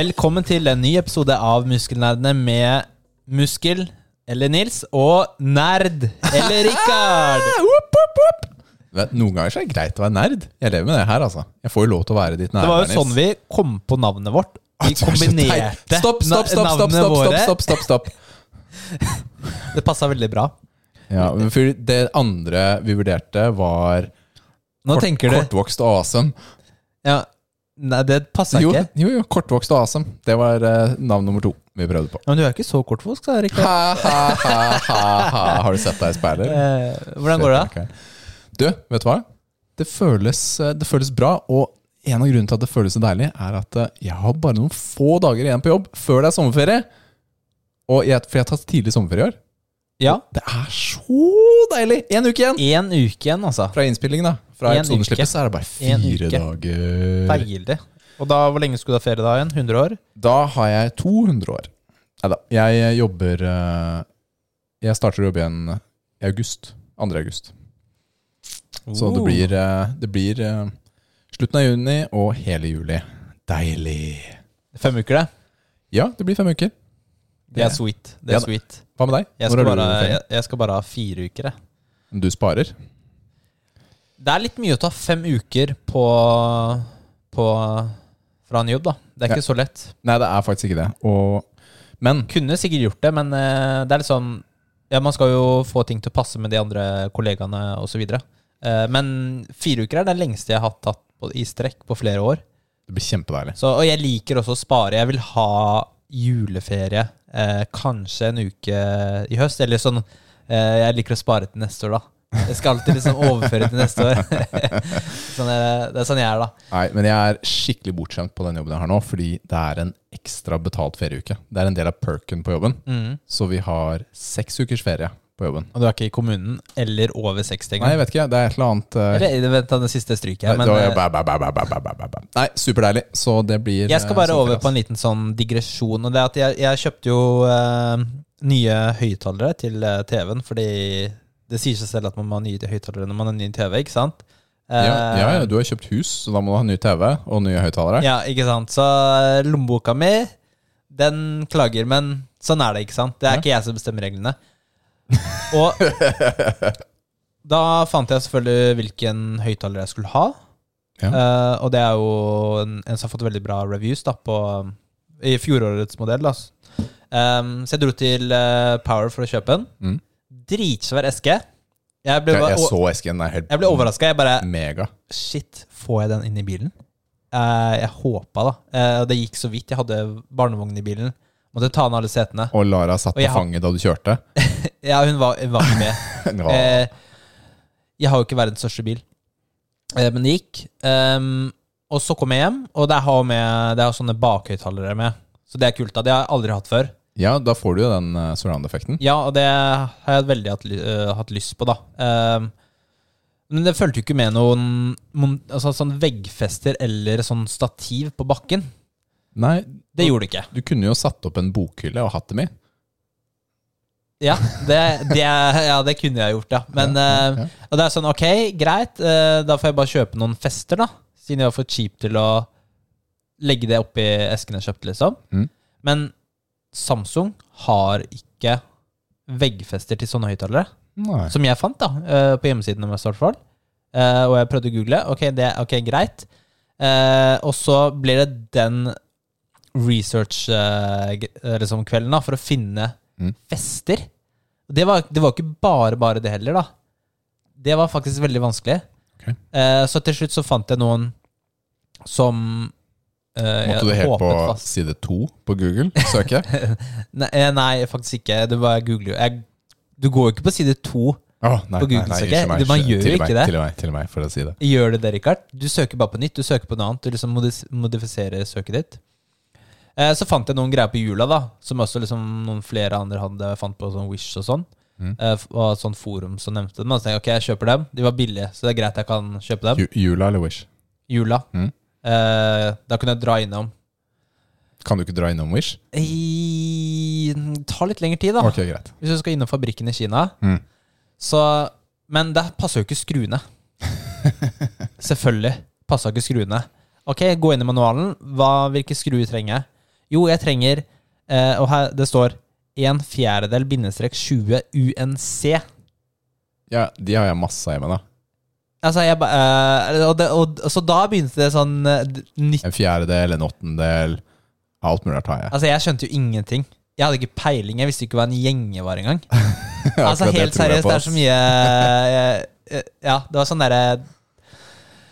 Velkommen til en ny episode av Muskelnerdene med Muskel eller Nils og Nerd eller Rikard. Vet, Noen ganger så er det greit å være nerd. Jeg lever med det her, altså. Jeg får jo lov til å være ditt Det var jo sånn vi kom på navnet vårt. Vi er kombinerte. Stopp, stopp, stopp, stopp, navnene stopp, våre. stopp, stopp, stopp, stopp. Det passa veldig bra. Ja, men for det andre vi vurderte, var Nå kort, tenker du kortvokst og awesome. ja, Nei, det passer Jo, ikke. jo, jo, kortvokst og awesome. Det var uh, navn nummer to vi prøvde på. Men du er ikke så kortvokst, da, Rikard. Ha, ha, ha, ha, ha. Har du sett deg i speilet? Eh, hvordan går det? da? Du, vet du hva? Det føles, eh, det føles bra, og en av grunnene til at det føles så deilig, er at eh, jeg har bare noen få dager igjen på jobb før det er sommerferie. Og jeg, for jeg har tatt tidlig sommerferie i år. Ja. Det er så deilig! En uke igjen! En uke igjen, altså. Fra innspillingen, da. Fra En episoden så er det bare fire dager. Deilig. Og da, hvor lenge skulle du ha ferie da igjen? 100 år? Da har jeg 200 år. Nei da. Jeg jobber eh, Jeg starter å jobbe igjen i august. 2. august. Så det Oh. blir, eh, det blir eh, slutten av juni og hele juli. Deilig. Fem uker, det. Ja, det blir fem uker. Det er sweet. Det er Ja sweet. Hva med deg? Jeg skal, bare, jeg, jeg skal bare ha fire uker, jeg. Du sparer? Det er litt mye å ta fem uker på, på fra en jobb, da. Det er ikke så lett. Nei, det er faktisk ikke det. Og, men Kunne sikkert gjort det, men eh, det er litt sånn Ja, man skal jo få ting til å passe med de andre kollegaene osv. Uh, men fire uker er det lengste jeg har tatt på, i strekk på flere år. det blir kjempedeilig. Så, og jeg liker også å spare. Jeg vil ha juleferie eh, kanskje en uke i høst. Eller sånn eh, Jeg liker å spare til neste år, da. Jeg skal alltid liksom overføre til neste år. sånn er, det er sånn jeg er, da. Nei, men jeg er skikkelig bortskjemt på den jobben jeg har nå, fordi det er en ekstra betalt ferieuke. Det er en del av perken på jobben. Mm. Så vi har seks ukers ferie på jobben. Og du er ikke i kommunen eller over 60 engang? Nei, jeg vet ikke. Det er et eller annet uh... eller, Vent, det siste stryker jeg, men Nei, superdeilig. Så det blir Jeg skal bare eh, over på en altså. liten sånn digresjon. Og det er at jeg, jeg kjøpte jo uh, nye høyttalere til TV-en fordi det sier seg selv at man må ha nye høyttalere når man har ny TV, ikke sant? Ja, Eh, ja, ja, du har kjøpt hus, så da må du ha ny TV og nye høyttalere. Ja, ikke sant. Så eh, lommeboka mi, den klager, men sånn er det, ikke sant. Det er Ja. ikke jeg som bestemmer reglene. Og da fant jeg selvfølgelig hvilken høyttaler jeg skulle ha. Ja. Uh, og det er jo en, en som har fått veldig bra reviews da, på, i fjorårets modell. Altså. Um, så jeg dro til uh, Power for å kjøpe en. Mm. Dritsvær eske. Jeg ble, bare- jeg så esken. Er helt jeg ble overraska. Jeg bare mega. Shit, får jeg den inn i bilen? Eh, jeg håpa, da. Eh, det gikk så vidt. Jeg hadde barnevogn i bilen. Måtte ta ned alle setene. Og Lara satt Og fanget da du kjørte. Ja, hun var, var med. no. Eh, jeg har jo ikke verdens største bil, men det gikk. Ehm, og så kom jeg hjem, og det har, med, det har sånne bakhøyttalere med. Så det er kult. da, Det har jeg aldri hatt før. Ja, da får du jo den uh, surround-effekten. Ja, og det har jeg veldig hatt, eh, hatt lyst på, da. Uh, men det fulgte jo ikke med noen mon- altså, sånn veggfester eller sånn stativ på bakken. Nei, Det gjorde det ikke. du kunne jo satt opp en bokhylle og hatt dem i. Ja, det, det, ja, det kunne jeg gjort, ja. Men Ja, eh, ja. Og det er sånn, ok, greit, da får jeg bare kjøpe noen fester, da. Siden jeg var for cheap til å legge det oppi esken jeg kjøpte, liksom. Mm. Men Samsung har ikke veggfester til sånne høyttalere. Som jeg fant, da, eh, på hjemmesiden deres, i hvert fall. Eh, og jeg prøvde å google. Ok, det, ok, greit. Eh, og så blir det den research-kvelden da, for å finne Mm. fester. Det var, det var ikke bare bare det heller, da. Det var faktisk veldig vanskelig. Ok. Eh, så til slutt så fant jeg noen som Måtte du helt på fast- side to på Google søke? Nei, eh, nei, faktisk ikke. Du bare googler Jeg, du går jo ikke på side to. Oh, nei, På Google nei, nei, meg, Man gjør jo ikke det. Til meg, til meg, for å si det. Gjør det det, Rikard? Du søker bare på nytt. Du søker på noe annet. Du liksom modifiserer søket ditt. Eh, så fant jeg noen greier på jula, da som også liksom noen flere andre hadde fant på sånn Wish og sånn. Mm. Eh, og sånn forum som nevnte dem. Og så tenkte jeg ok, jeg kjøper dem. De var billige, så det er greit jeg kan kjøpe dem. Ju- Jula eller Wish? Jula. Mm. Eh, da kunne jeg dra innom. Kan du ikke dra innom Wish? I, det tar litt lengre tid, da. Ok, greit. Hvis du skal innom fabrikken i Kina. Mm. Så, men det passer jo ikke skruene. Selvfølgelig passa ikke skruene. Ok, gå inn i manualen. Hva, hvilke skruer trenger jeg? Jo, jeg trenger eh, Og her det står en fjerdedel bindestrek 20 UNC. Ja, de har jeg masse av hjemme, da. Altså, jeg eh, og, det, og Så da begynte det sånn uh, En fjerdedel, en åttendel. Alt mulig rart har jeg. Altså, jeg skjønte jo ingenting. Jeg hadde ikke peiling. Jeg visste ikke hva en gjenge var engang. altså, Akkurat det helt tror jeg seriøst, på, det er ass. så mye eh, eh, Ja, det var sånn derre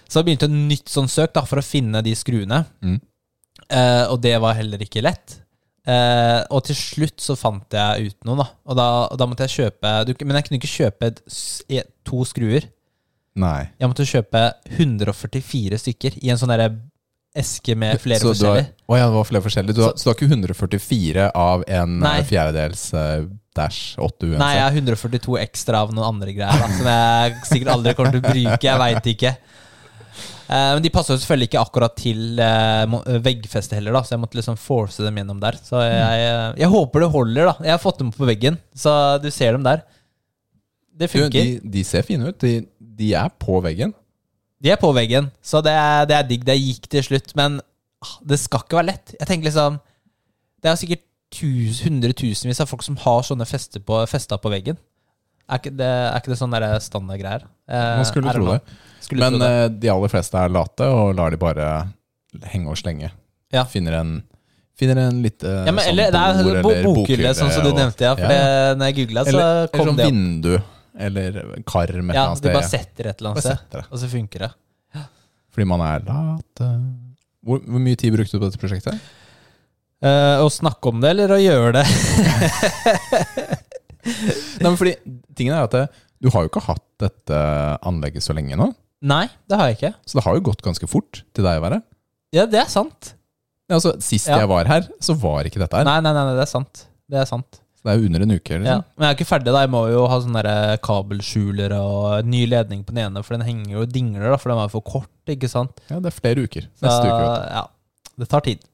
Så begynte et nytt sånn søk da for å finne de skruene. Mm. Eh, og det var heller ikke lett. Eh, og til slutt så fant jeg ut noen, da. Og da, og da måtte jeg kjøpe du, Men jeg kunne ikke kjøpe et, s- e- to skruer. Nei. Jeg måtte kjøpe 144 stykker i en sånn derre eske med flere Så du har- forskjellige. Å ja, det var flere forskjellige. Du har, så, du har ikke 144 av en Nei. eh, fjerdedels uh, dash 8 uansett? Nei, jeg har 142 ekstra av noen andre greier da, som jeg sikkert aldri kommer til å bruke. Jeg veit ikke. Uh, men de passer jo selvfølgelig ikke akkurat til uh, veggfestet heller, da, så jeg måtte liksom force dem gjennom der. Så jeg, eh, jeg håper det holder, da. Jeg har fått dem på veggen, så du ser dem der. Det Du, de, de ser fine ut. De, de er på veggen. De er på veggen, så det er, det er digg. Det gikk til slutt, men ah, det skal ikke være lett. Jeg tenker liksom Det er sikkert tus, hundretusenvis av folk som har sånne fester på, festa på veggen. Er ikke det, er ikke det sånn der standardgreier? Eh, Man skulle tro det. Skulle Men tro det. eh, de aller fleste er late og lar de bare henge og slenge. Ja. Finner en Finner en lite ja, men, sånn eller, det er eller bokhylle, sånn som du nevnte, ja. For Ja, ja. Det, når jeg googla, så Eller, eller kom sånn det opp. vindu. Eller kar med et Ja, eller annet du bare setter et eller annet sted, og så funker det. Fordi man er lat. Hvor, hvor mye tid brukte du på dette prosjektet? Uh, å snakke om det, eller å gjøre det? Nei, men fordi tingen er at det, Du har jo ikke hatt dette anlegget så lenge nå. Nei, det har jeg ikke. Så det har jo gått ganske fort til deg å være. Ja, det er sant. Ja, altså, Sist Ja. jeg var her, så var ikke dette her. Nei, nei, nei, det er sant. Det er sant. Så det er jo under en uke. Ja. Liksom. Men jeg er ikke ferdig, da. Jeg må jo ha sånne der kabelskjuler og ny ledning på den ene, for den henger jo og dingler, da, for den var for kort, ikke sant. Ja, det er flere uker. Så, Neste uke. vet du. ja, det tar tid.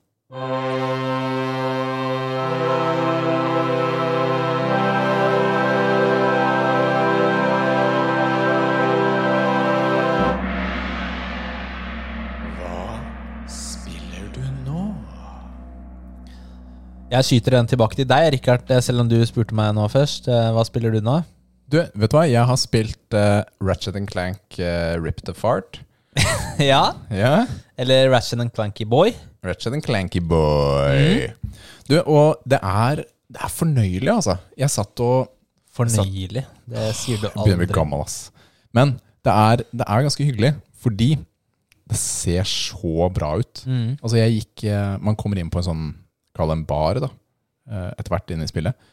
Jeg skyter den tilbake til deg, Rikard, eh, selv om du spurte meg nå først. Eh, Hva spiller du nå? Du, vet du hva? Jeg har spilt uh, Ratchet and Clank uh, Rip the Fart. ja, Ja. eller Ratchet and Clanky Boy. Ratchet and Clanky Boy. Du, og det er, det er fornøyelig, altså. Jeg satt og Fornøyelig. Det sier du aldri. begynner å bli gammel, ass. Men det er, det er ganske hyggelig, fordi det ser så bra ut. Mm. Altså, jeg gikk Man kommer inn på en sånn, kall det en bar, da, eh, etter hvert inn i spillet.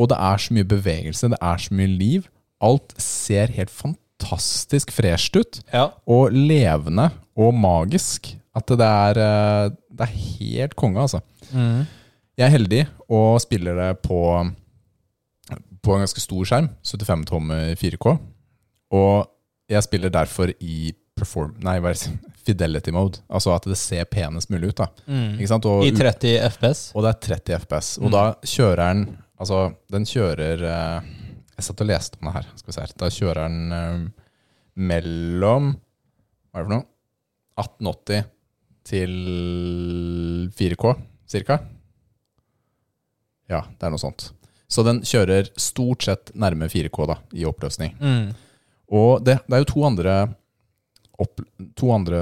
Og det er så mye bevegelse, det er så mye liv. Alt ser helt fantastisk fresht ut. Ja. Og levende og magisk. At det er, eh, det er helt konge, altså. Mm. Jeg er heldig og spiller det på, på en ganske stor skjerm. 75 tommer 4K. Og jeg spiller derfor i perform... Nei, hva er det? Fidelity mode. Altså at det ser penest mulig ut. da. Mm. Og, I 30 FPS. og det er 30 FPS. Og Mm. da kjører den Altså, den kjører eh, Jeg satt og leste om det her. Skal vi se her. Da kjører den eh, mellom Hva er det for noe? 1880 til 4K, cirka. Ja, det er noe sånt. Så den kjører stort sett nærme 4K da, i oppløsning. Mm. Og det, det er jo to andre, opp, to andre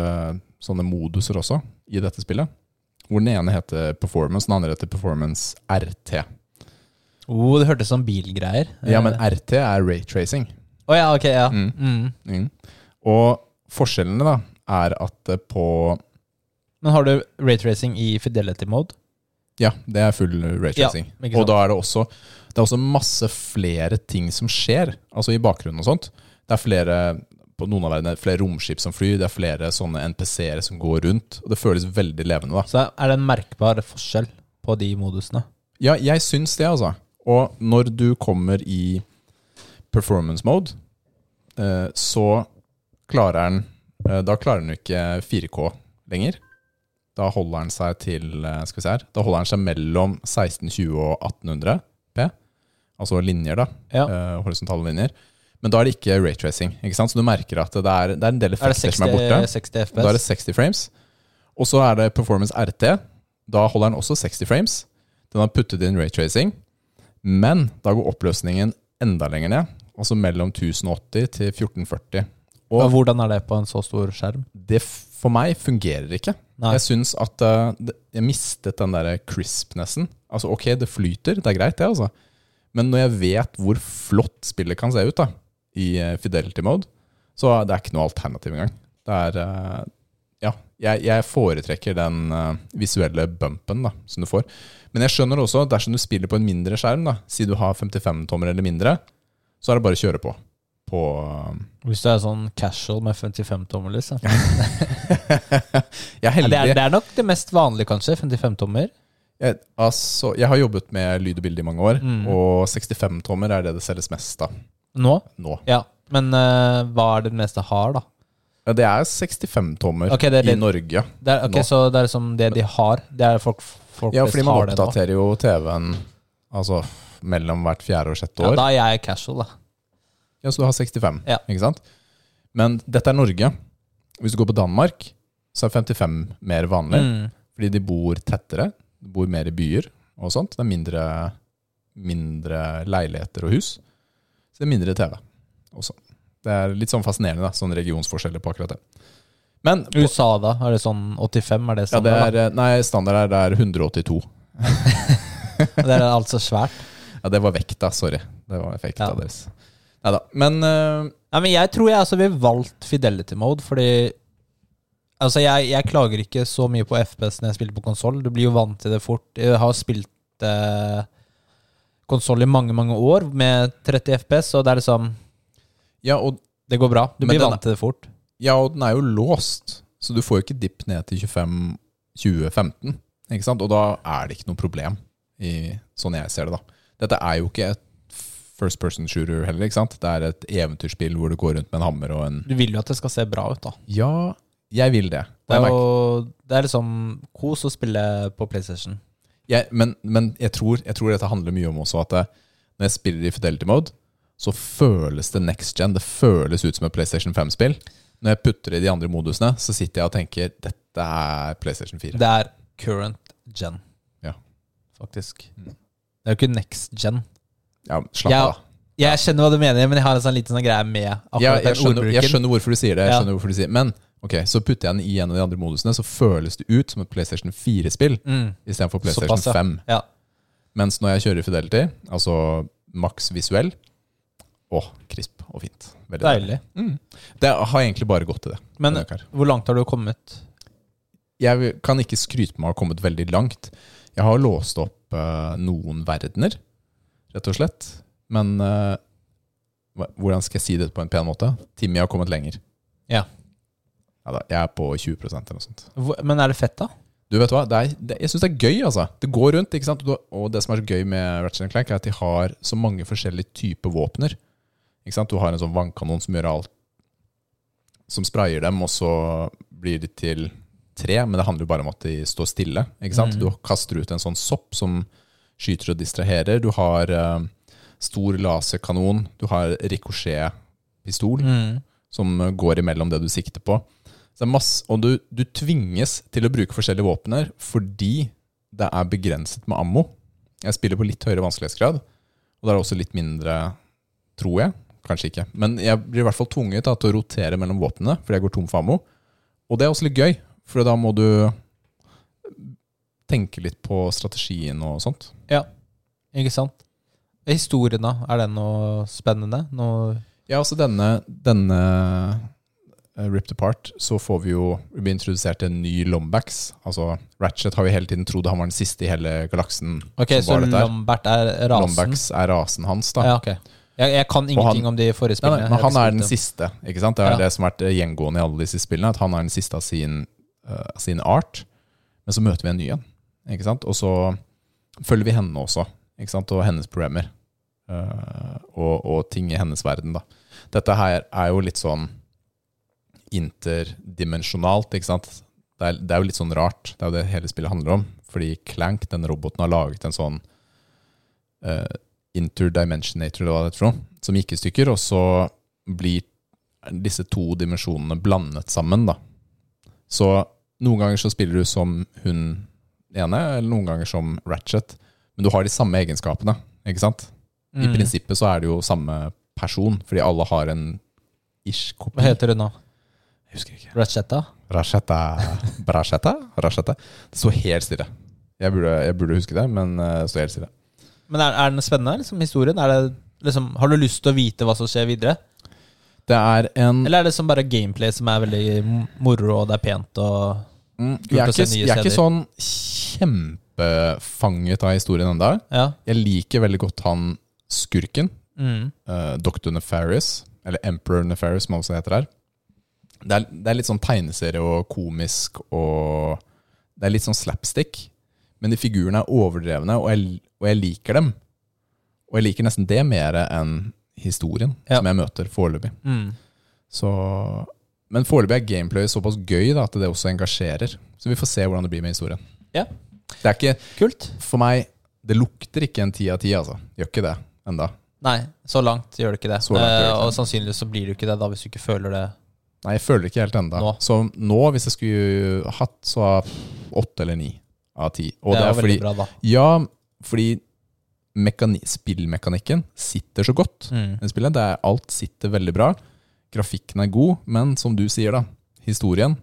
sånne moduser også i dette spillet. Hvor den ene heter Performance, den andre heter Performance RT. Oh, det hørtes som bilgreier. Ja, men Eh, RT er raytracing. Oh, ja, ok, ja. Mm. Mm. Mm. Og forskjellene da, er at på Men har du raytracing i fidelity mode? Ja, det er full raytracing. Ja, og da er det også Det er også masse flere ting som skjer, altså i bakgrunnen og sånt. Det er flere på noen av verdene, flere romskip som flyr, det er flere sånne NPC-er som går rundt. Og det føles veldig levende, da. Så er det en merkbar forskjell på de modusene. Ja, jeg syns det, altså. Og når du kommer i performance mode, eh, så klarer den eh, Da klarer den jo ikke 4K lenger. Da holder den seg til eh, Skal vi se her. Da holder den seg mellom 1620 og 1800 P. Altså linjer, da. Ja. Horisontale linjer. Men da er det ikke raytracing. Ikke sant? Så du merker at det er, det er en del Er effekter 60, som er borte. 60 FPS? Da er det 60 frames. Og så er det Performance RT. Da holder den også 60 frames. Den har puttet inn raytracing, men da går oppløsningen enda lenger ned. Altså mellom 1080 til 1440. Og Men hvordan er det på en så stor skjerm? det for meg fungerer ikke. Nei. Jeg syns at uh, jeg mistet den derre crispnessen. Altså ok, det flyter, det er greit det, altså. Men når jeg vet hvor flott spillet kan se ut da, i eh, fidelity mode, så det er ikke noe alternativ engang. Det er eh, Ja, jeg, jeg foretrekker den eh, visuelle bumpen da, som du får. Men jeg skjønner også, dersom du spiller på en mindre skjerm, da, si du har 55-tommer eller mindre, så er det bare å kjøre på. På Hvis du er sånn casual med 55 tommer, liksom. Jeg er Ja, det, er, det er nok det mest vanlige, kanskje. 55 tommer. Jeg, altså, jeg har jobbet med lyd og bilde i mange år, Mm. og 65-tommer er det det selges mest av Nå? nå. Ja. Men eh, hva er det den meste har, da? Ja, det er 65-tommer Ok, det er i litt- Norge. Det er, ok, Nå. Så det er liksom det de har? Det er folk, folk Ja, flest fordi man har det nå? oppdaterer jo TV-en altså, mellom hvert fjerde og sjette Ja, år. da er jeg casual, da. Ja, Så du har 65, Ja. ikke sant? Men dette er Norge. Hvis du går på Danmark, så er 55 mer vanlig. Mm. Fordi de bor tettere, de bor mer i byer og sånt. Det er mindre, mindre leiligheter og hus. Så det er mindre TV også. Det er litt sånn fascinerende, da, sånn regionsforskjeller på akkurat det. Men på, USA, da? Er det sånn 85? Er det ja, det standard? er, nei, standard er, det er 182. Det er altså svært. Ja, det var vekta, sorry. Det var effekta Ja. deres. Neida. Men uh, Ja, men jeg tror jeg altså ville valgt fidelity mode, fordi Altså, jeg, jeg klager ikke så mye på FPS når jeg spiller på konsoll. Du blir jo vant til det fort. Jeg har spilt eh, konsoll i mange, mange år med 30 FPS, og det er liksom ja, og, Det går bra. Du blir vant til det fort. ja, og den er jo låst, så du får jo ikke dipp ned til 25 2015. Ikke sant? Og da er det ikke noe problem, i, sånn jeg ser det. da. Dette er jo ikke et first person shooter heller. ikke sant? Det er et eventyrspill hvor du går rundt med en hammer og en Du vil jo at det skal se bra ut, da. Ja, jeg vil det. Det er jo Det er liksom kos å spille på PlayStation. Jeg, men men jeg, tror, jeg tror dette handler mye om også at det, når jeg spiller i fidelity mode, så føles det next gen. Det føles ut som et PlayStation 5-spill. Når jeg putter det i de andre modusene, så sitter jeg og tenker dette er PlayStation 4. Det er current gen, Ja. faktisk. Mm. Det er jo ikke next gen. Ja, slapp av, da. Jeg skjønner hva du mener, men jeg har en sånn liten sånn greie med akkurat Ja, jeg, skjønner, jeg skjønner hvorfor du sier det. Jeg skjønner hvorfor du sier Men ok, så putter jeg den i en av de andre modusene, så føles det ut som et PlayStation 4-spill Mm. istedenfor PlayStation Såpass, ja. 5. Ja. Mens når jeg kjører Fidelity, altså maks visuell Å, krisp og fint. Veldig Deilig. Mm. Det har egentlig bare gått til det. Men hvor langt har du kommet? jeg kan ikke skryte på meg å ha kommet veldig langt. Jeg har låst opp uh, noen verdener, rett og slett. Men uh, hvordan skal jeg si det på en pen måte? Timmy har kommet lenger. Ja. Ja da, jeg er på 20 eller noe sånt. Hvor, men er det fett, da? Du vet hva, det er, det, Jeg syns det er gøy, altså. Det går rundt. ikke sant? Og det som er så gøy med Ratchet Clank, er at de har så mange forskjellige typer våpner. Ikke sant? Du har en sånn vannkanon som gjør alt Som sprayer dem, og så blir de til tre, men det handler jo bare om at de står stille. Ikke sant? Mm. Du kaster ut en sånn sopp som skyter og distraherer. Du har uh, stor laserkanon. Du har rikosjettpistol Mm. som går imellom det du sikter på. Så det er masse, og du, du tvinges til å bruke forskjellige våpener fordi det er begrenset med ammo. Jeg spiller på litt høyere vanskelighetsgrad, og det er også litt mindre, tror jeg. Kanskje ikke. Men jeg blir i hvert fall tvunget da, til å rotere mellom våpnene fordi jeg går tom for ammo. Og det er også litt gøy, for da må du tenke litt på strategien og sånt. Ja, ikke sant? Historien, da? Er den noe spennende? Noe Ja, altså denne, denne Ripped Apart, så får vi jo Vi blir introdusert til en ny Lombax. Altså Ratchet har vi hele tiden trodd han var den siste i hele galaksen. Ok, så. Lambert er rasen? Lombax er rasen hans, da. Ja, ok. Jeg, jeg kan ingenting om de forrige spillene. nei, men han er den siste. ikke sant? Det er Ja. det som har vært eh, gjengående i alle disse spillene. At han er den siste av sin, uh, sin art. Men så møter vi en ny en. ikke sant? Og så følger vi henne også, ikke sant? og hennes programmer. Uh, og, og ting i hennes verden. da. Dette her er jo litt sånn interdimensjonalt, ikke sant? Det er, det er jo litt sånn rart. Det er jo det hele spillet handler om. Fordi Clank, den roboten, har laget en sånn uh, interdimensionator, eller hva det heter for noe, som gikk i stykker, og så blir disse to dimensjonene blandet sammen, da. Så noen ganger så spiller du som hun ene, eller noen ganger som Ratchet. Men du har de samme egenskapene, ikke sant? I Mm. prinsippet så er det jo samme person, fordi alle har en ish kopi. Hva heter det nå? Jeg husker ikke. Rachetta Rachetta Rachetta Rachetta Det sto helt stille. Jeg burde, jeg burde huske det, men eh, det sto helt stille. Men er, er den spennende, liksom, historien? Er det, liksom, har du lyst til å vite hva som skjer videre? Det er en Eller er det som bare gameplay som er veldig moro, og det er pent og mm, jeg, er ikke, jeg er ikke sånn kjempefanget av historien ennå. Ja. Jeg liker veldig godt han skurken. Mm. uh, Dr. Nefaris, eller Emperor Nefaris, som han også heter her. Det er, det er litt sånn tegneserie og komisk og Det er litt sånn slapstick. Men de figurene er overdrevne, og jeg, og jeg liker dem. Og jeg liker nesten det mer enn historien Ja. som jeg møter foreløpig. Mm. Så, men foreløpig er gameplay såpass gøy da, at det også engasjerer. Så vi får se hvordan det blir med historien. Ja. Det er ikke, Kult. For meg, det lukter ikke en ti av ti, altså. Gjør ikke det enda. Nei, så langt gjør det ikke det. Det Eh, ikke og det. sannsynligvis så blir det ikke det da hvis du ikke føler det. Nei, jeg føler det ikke helt enda. Så nå, hvis jeg skulle hatt, så åtte eller ni av ti. Og det det er er fordi bra, da. Ja, fordi spillmekanikken sitter så godt Mm. spillet. Det er, alt sitter veldig bra. Grafikken er god, men som du sier, da. Historien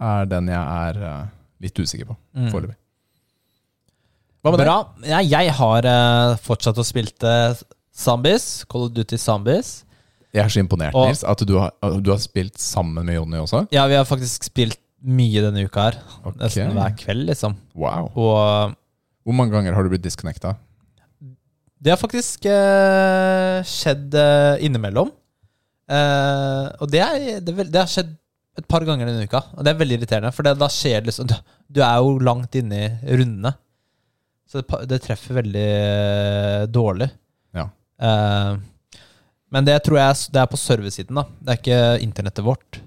er den jeg er eh, litt usikker på Mm. foreløpig. Hva med deg? Bra. Ja, jeg har eh, fortsatt å spilte Zombies. Call of Duty Zombies. Jeg er så imponert, Og- Nils, at du har, du har spilt sammen med Jonny også. Ja, vi har faktisk spilt mye denne uka her. Okay. Nesten hver kveld, liksom. Wow. Og Hvor mange ganger har du blitt disconnecta? det har faktisk eh, skjedd eh, innimellom. Eh, og det, er, det, det har skjedd et par ganger denne uka, og det er veldig irriterende. For det, da skjer det liksom du, du er jo langt inne i rundene. Så det, det treffer veldig eh, dårlig. Ja. Eh, men det tror jeg det er på servicesiden, da. Det er ikke internettet vårt.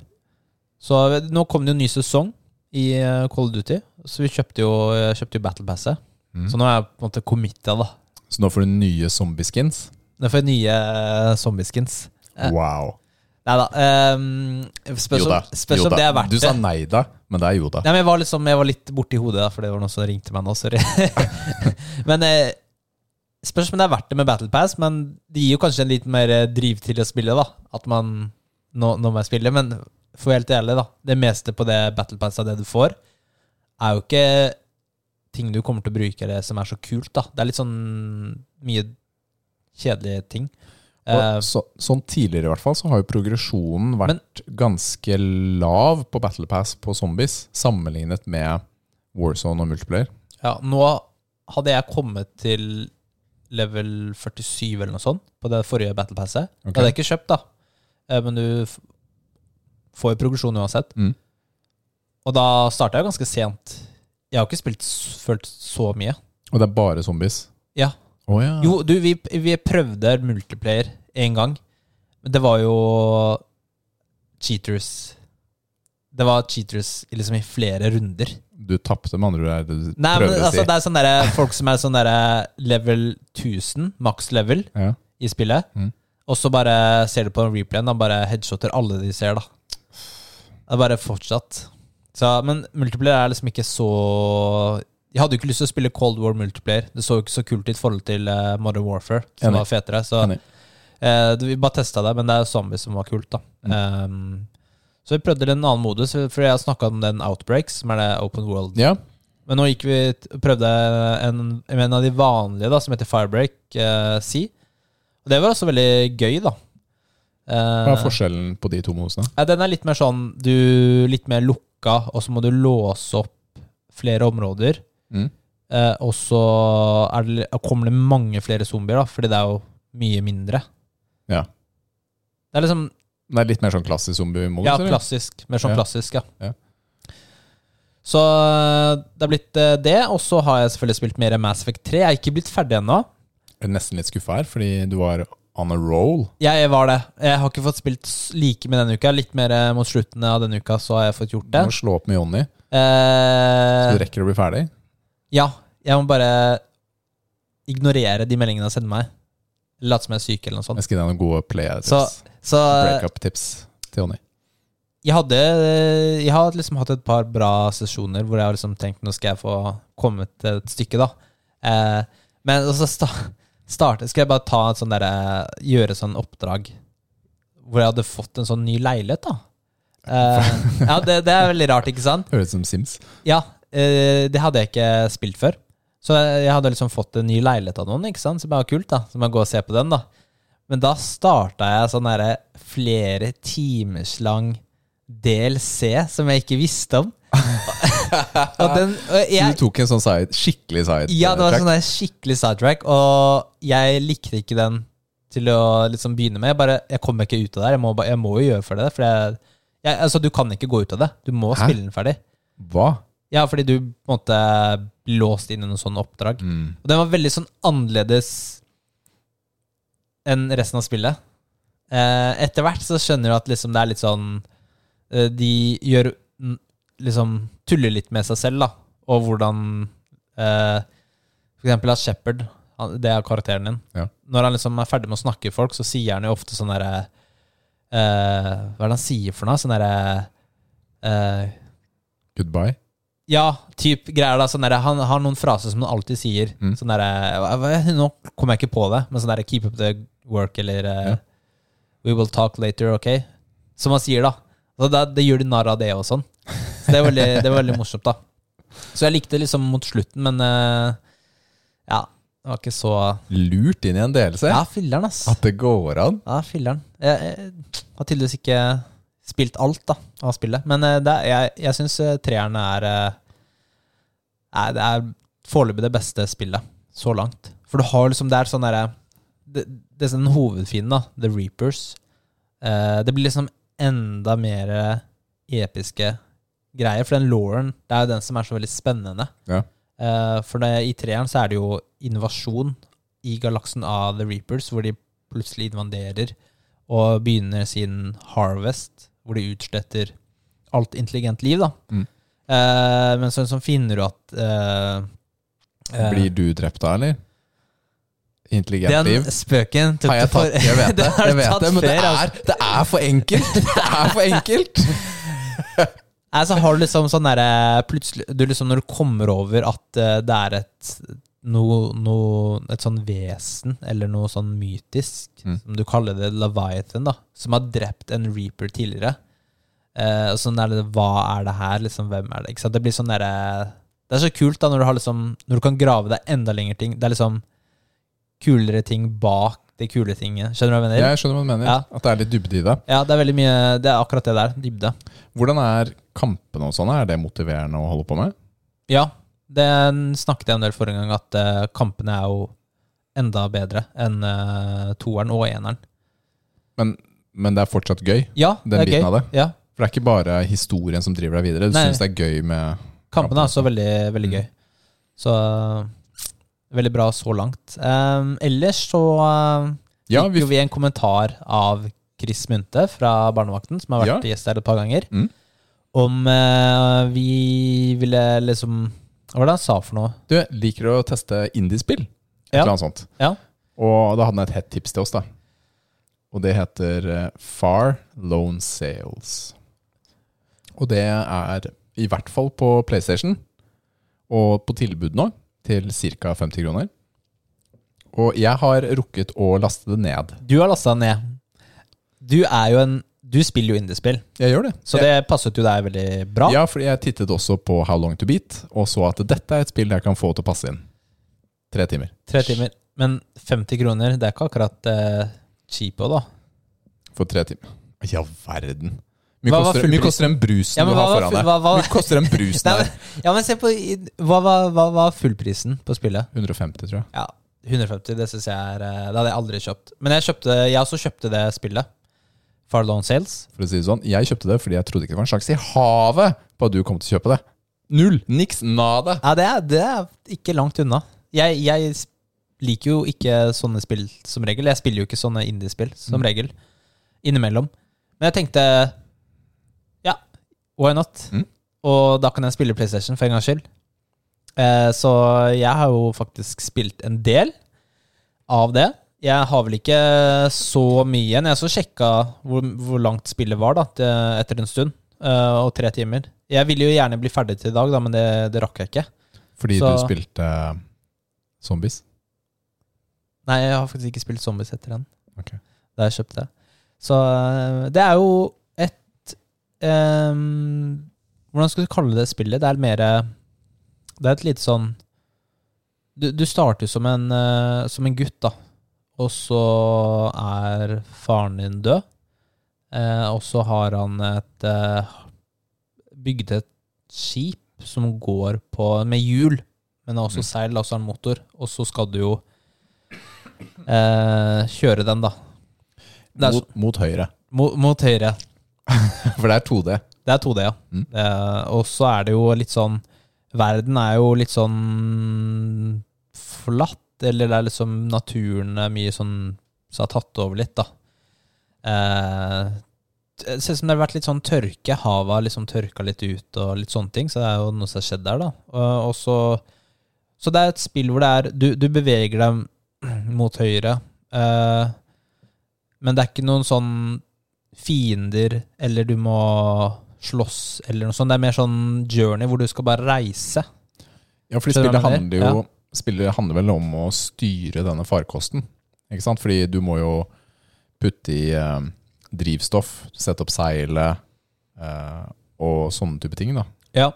Så nå kom det jo en ny sesong i eh, Call of Duty, så vi kjøpte jo, kjøpte jo Battle Passet. Mm. Så nå er jeg på en måte committa, da. Så nå får du nye zombieskins? Nå får jeg nye eh, zombieskins. Eh, Wow. Nei da. Um, spørs om det er verdt Du sa nei da, men det er jo da. Nei, men jeg var, liksom, jeg var litt borti hodet, da, for det var noen som ringte meg nå. Sorry. men eh, Spørs om det er verdt det med Battle Pass, men det gir jo kanskje en litt mer eh, driv til å spille. da At man Nå, må jeg spille. Men for helt ærlig, da det meste på det Battle Pass av det du får, er jo ikke ting du kommer til å bruke det som er så kult. da Det er litt sånn mye kjedelige ting. Eh, Og så, sånn tidligere i hvert fall så har jo progresjonen vært ganske lav på Battle Pass på zombies, sammenlignet med Warzone og multiplayer. Ja, nå hadde jeg kommet til level 47 eller noe sånt på det forrige Battle Passet. Okay. Det hadde jeg ikke kjøpt, da. Eh, Men du får jo progresjon uansett. Mm. Og da starta jeg ganske sent. Jeg har ikke spilt følt så mye. Og det er bare zombies. Ja. Oh, ja. Jo, du, vi, vi prøvde multiplayer en gang. Men det var jo cheaters. Det var cheaters liksom i flere runder. Du tapte, med andre ord, Nei, men altså, det er sånn der, folk som er sånn derre level 1000, maks level, Ja. i spillet. Mm. Og så bare ser du på replayen, og bare headshotter alle de ser, da. Det er bare fortsatt. Så, men multiplayer er liksom ikke så Jeg hadde jo ikke lyst til å spille Cold War multiplayer. Det så jo ikke så kult ut i forhold til eh, Modern Warfare, som Enig. var fetere. Så Enig. eh, vi bare testa det, men det er zombies som var kult, da. Mm. Um, så vi prøvde en annen modus, for jeg har snakka om den Outbreaks, som er det open world ja. men nå gikk vi prøvde en, en av de vanlige, da, som heter Firebreak eh, Sea. Og det var også veldig gøy, da. Eh, Hva er forskjellen på de to modusene? ja, den er litt mer sånn Du litt mer lukka, og så må du låse opp flere områder. Mm. Eh, og så det, kommer det mange flere zombier, da, fordi det er jo mye mindre. Ja. Det er liksom Det er litt mer sånn klassisk zombie-modus? Ja, klassisk. Mer sånn Ja. klassisk, ja. Ja. Så eh, det har blitt eh, det. Og så har jeg selvfølgelig spilt mer Mass Effect 3. Jeg er ikke blitt ferdig ennå. Jeg er nesten litt skuffa her, fordi du var on a roll. Ja, Jeg var det. Jeg har ikke fått spilt like med denne uka. Litt mer eh, mot slutten av denne uka så har jeg fått gjort det. Du må slå opp med Jonny, så Eh, du rekker å bli ferdig. ja, jeg må bare ignorere de meldingene han sender meg. Late som jeg er syk eller noe sånt. Jeg skal gi deg noen gode så Breakup-tips til Jonny. jeg hadde Jeg har liksom hatt et par bra sesjoner hvor jeg har liksom tenkt nå skal jeg få kommet et stykke, da. Eh, men så sta, starte Skal jeg bare ta et sånn derre Gjøre sånn oppdrag hvor jeg hadde fått en sånn ny leilighet, da. Eh, ja, det, det er veldig rart, ikke sant? Høres ut som Sims. Ja, eh, det hadde jeg ikke spilt før. Så jeg hadde liksom fått en ny leilighet av noen, ikke sant? som var kult. da Så må jeg gå og se på den, da. Men da starta jeg sånn derre flere timers lang DLC som jeg ikke visste om. og den, og jeg, du tok en sånn side, skikkelig side ja, det var sånn der skikkelig sidetrack, og jeg likte ikke den til å liksom begynne med. Jeg bare, jeg kommer ikke ut av det. Jeg må, jeg må jo gjøre for det. For jeg, jeg, altså, du kan ikke gå ut av det. Du må Hæ? spille den ferdig. Hva? Ja, fordi du på en måte låst inn i noen sånne oppdrag. Mm. Og den var veldig sånn annerledes enn resten av spillet. Eh, etter hvert så skjønner du at liksom det er litt sånn eh, De gjør mm, liksom tuller litt med seg selv, da. Og hvordan eh, For eksempel at Shepherd, det er karakteren din. Ja. Når han liksom er ferdig med å snakke med folk, så sier han jo ofte sånn derre eh, Hva er det han sier for noe? Sånn derre eh, Goodbye. Ja, typ greier da, sånn der, Han har noen fraser som han alltid sier. Mm. Sånn der, hva- Nå kommer jeg ikke på det, men sånn der Keep up the work eller eh, Ja. We will talk later, ok? Som han sier, da. Så da det gjør de narr av det og sånn. Så det er veldig, det er veldig morsomt, da. Så jeg likte det liksom mot slutten, men eh, ja. Det var ikke så Lurt inn i en delelse. Ja, filleren, ass. At det går an. Ja, filler'n. Jeg, jeg har tydeligvis ikke spilt alt da av spillet. Men eh, det, er- jeg, jeg syns treerne er eh, er- Det er foreløpig det beste spillet så langt. For du har liksom Det er sånn derre det, det er sånn hovedfienden, da, The Reapers. Eh, det blir liksom enda mer episke greier. For den Lauren, det er jo den som er så veldig spennende. Ja. Eh, for det, i treeren så er det jo invasjon i galaksen av The Reapers, hvor de plutselig invaderer og begynner sin harvest, hvor de utsletter alt intelligent liv, da. Mm. Eh, men så, så finner du at eh, eh, Blir du drept da, eller? Intelligent Den liv? spøken tok Har jeg tatt Jeg vet det, Den jeg vet det men det altså. er, det er for enkelt! Det er for enkelt! Nei, så har du liksom sånn derre Plutselig du liksom Når du kommer over at eh, det er et noe, noe, Et sånn vesen, eller noe sånn mytisk, Mm. som du kaller det Leviathan, da, som har drept en reaper tidligere. Eh, og sånn er det Hva er det her? Liksom, hvem er det? Ikke sant? Det blir sånn der, Det er så kult da når du har liksom Når du kan grave deg enda lenger ting. Det er liksom kulere ting bak det kule tinget. Skjønner du hva jeg mener? Jeg skjønner hva du mener. Ja. At det er litt dybde i det. Ja, det er veldig mye Det er akkurat det der. Dybde. Hvordan er kampene og sånn? Er det motiverende å holde på med? Ja, det snakket jeg om del forrige gang, at eh, kampene er jo enda bedre enn eh, toeren og eneren. Men, men det er fortsatt gøy? Ja, Den biten gøy. av det? Ja, For det er ikke bare historien som driver deg videre. Du syns det er gøy med Kampene er også veldig, veldig Mm. gøy. Så veldig bra så langt. Um, ellers så uh, Ja, fikk vi jo vi en kommentar av Chris Munte fra Barnevakten, som har vært Ja. gjest her et par ganger, Mm. om uh, vi ville liksom Hva var det han sa for noe? Du liker å teste indiespill. Et Ja. eller annet sånt. Ja. Og da hadde han et hett tips til oss, da. Og det heter eh, Far Lone Sales. Og det er i hvert fall på PlayStation, og på tilbud nå, til ca. 50 kroner. Og jeg har rukket å laste det ned. Du har lasta ned. Du er jo en Du spiller jo indiespill, Jeg gjør det. så det passet jo deg veldig bra. Ja, for jeg tittet også på How Long To Beat, og så at dette er et spill jeg kan få til å passe inn. Tre timer. Tre timer. Men 50 kroner, det er ikke akkurat uh, cheapo, da. For tre timer. Ja, verden. Mye Hva var koster, mye koster den brusen Ja, men du har var foran full- deg? hva- hva- Mye koster den brusen Nei, der? men, ja, men se på i- Hva var, hva var fullprisen på spillet? 150, tror jeg. Ja, 150, det syns jeg er eh, Det hadde jeg aldri kjøpt. Men jeg, kjøpte, jeg også kjøpte det spillet. Far Loan Sales. For å si det sånn. Jeg kjøpte det fordi jeg trodde ikke det var en sjanse i havet på at du kom til å kjøpe det. Null! Niks! Nada! Ja, det er, det er ikke langt unna. Jeg, jeg liker jo ikke sånne spill som regel. Jeg spiller jo ikke sånne indiespill som Mm. regel. Innimellom. Men jeg tenkte ja, why not? Mm. Og da kan jeg spille PlayStation for en gangs skyld. Eh, så jeg har jo faktisk spilt en del av det. Jeg har vel ikke så mye igjen. Jeg så sjekka hvor, hvor langt spillet var da, til, etter en stund. eh, og tre timer. Jeg ville jo gjerne bli ferdig til i dag, da, men det, det rakk jeg ikke. Fordi Så- du spilte eh, Zombies? Nei, jeg har faktisk ikke spilt Zombies etter den. Okay. Da jeg kjøpte det. Så eh, det er jo et um, Hvordan skal du kalle det spillet? Det er mer Det er et lite sånn Du, du starter som en, uh, som en gutt, da. Og så er faren din død. Eh, og så har han et eh, bygd et skip som går på med hjul, men også Mm. seil, altså en motor. Og så skal du jo eh, kjøre den, da. Er Mot, mot høyre. Mot, mot høyre. For det er 2D. Det er 2D, ja. Mm. Eh, og så er det jo litt sånn Verden er jo litt sånn flatt, eller det er liksom naturen er mye sånn som har tatt over litt, da. Eh, det ser ut som det har vært litt sånn tørke. Havet har liksom tørka litt ut og litt sånne ting, så det er jo noe som har skjedd der, da. Og, og så Så det er et spill hvor det er Du, du beveger deg mot høyre, eh, men det er ikke noen sånn fiender, eller du må slåss, eller noe sånt. Det er mer sånn journey hvor du skal bare reise. Ja, for spillet handler jo jo Spillet handler vel om å styre denne farkosten. Ikke sant? Fordi du må jo putte i eh, drivstoff, sette opp seilet eh, og sånne type ting. da. Ja.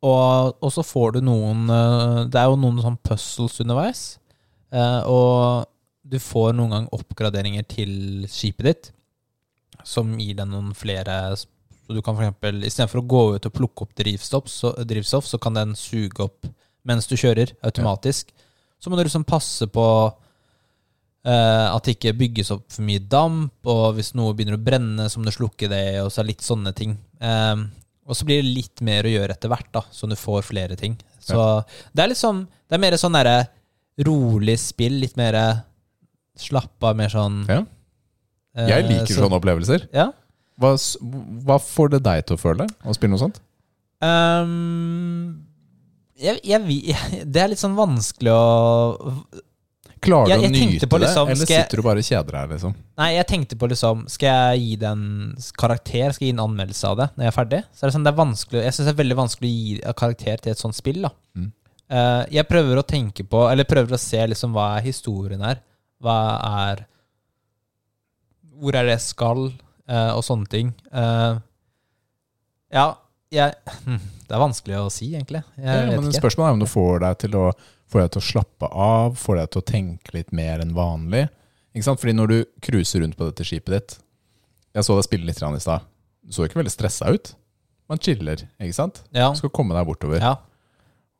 Og, og så får du noen eh, Det er jo noen sånn puzzles underveis. eh, og du får noen gang oppgraderinger til skipet ditt, som gir deg noen flere Så du kan for eksempel, istedenfor å gå ut og plukke opp drivstoff, så, drivstoff, så kan den suge opp mens du kjører, automatisk. Så må du liksom passe på uh, at det ikke bygges opp for mye damp, og hvis noe begynner å brenne, så må du slukke det, og så litt sånne ting. Um, og så blir det litt mer å gjøre etter hvert, da, så du får flere ting. Så det er liksom Det er mer sånn derre rolig spill, litt mer slappa, mer sånn Ja. eh, Jeg liker så- sånne opplevelser. Ja. Hva, hva får det deg til å føle å spille noe sånt? Ehm, jeg, jeg, det er litt sånn vanskelig å Klarer du å nyte på det, liksom, eller skal sitter du bare og kjeder deg? liksom? Nei, jeg tenkte på liksom Skal jeg gi det en karakter? Skal jeg gi en anmeldelse av det når jeg er ferdig? Så er det sånn, det er vanskelig Jeg synes det er veldig vanskelig å gi karakter til et sånt spill. da Mm. uh, Jeg prøver å tenke på Eller prøver å se liksom hva er historien her. Hva er Hvor er det jeg skal? Uh, og sånne ting. Uh, ja, jeg hm, Det er vanskelig å si, egentlig. Jeg Ja, vet men. Spørsmålet er om du får deg til å Får deg til å slappe av, får deg til å tenke litt mer enn vanlig. Ikke sant? Fordi når du cruiser rundt på dette skipet ditt Jeg så deg spille litt i stad. Du så ikke veldig stressa ut. Man chiller, ikke sant? Ja. Du skal komme deg bortover. ja.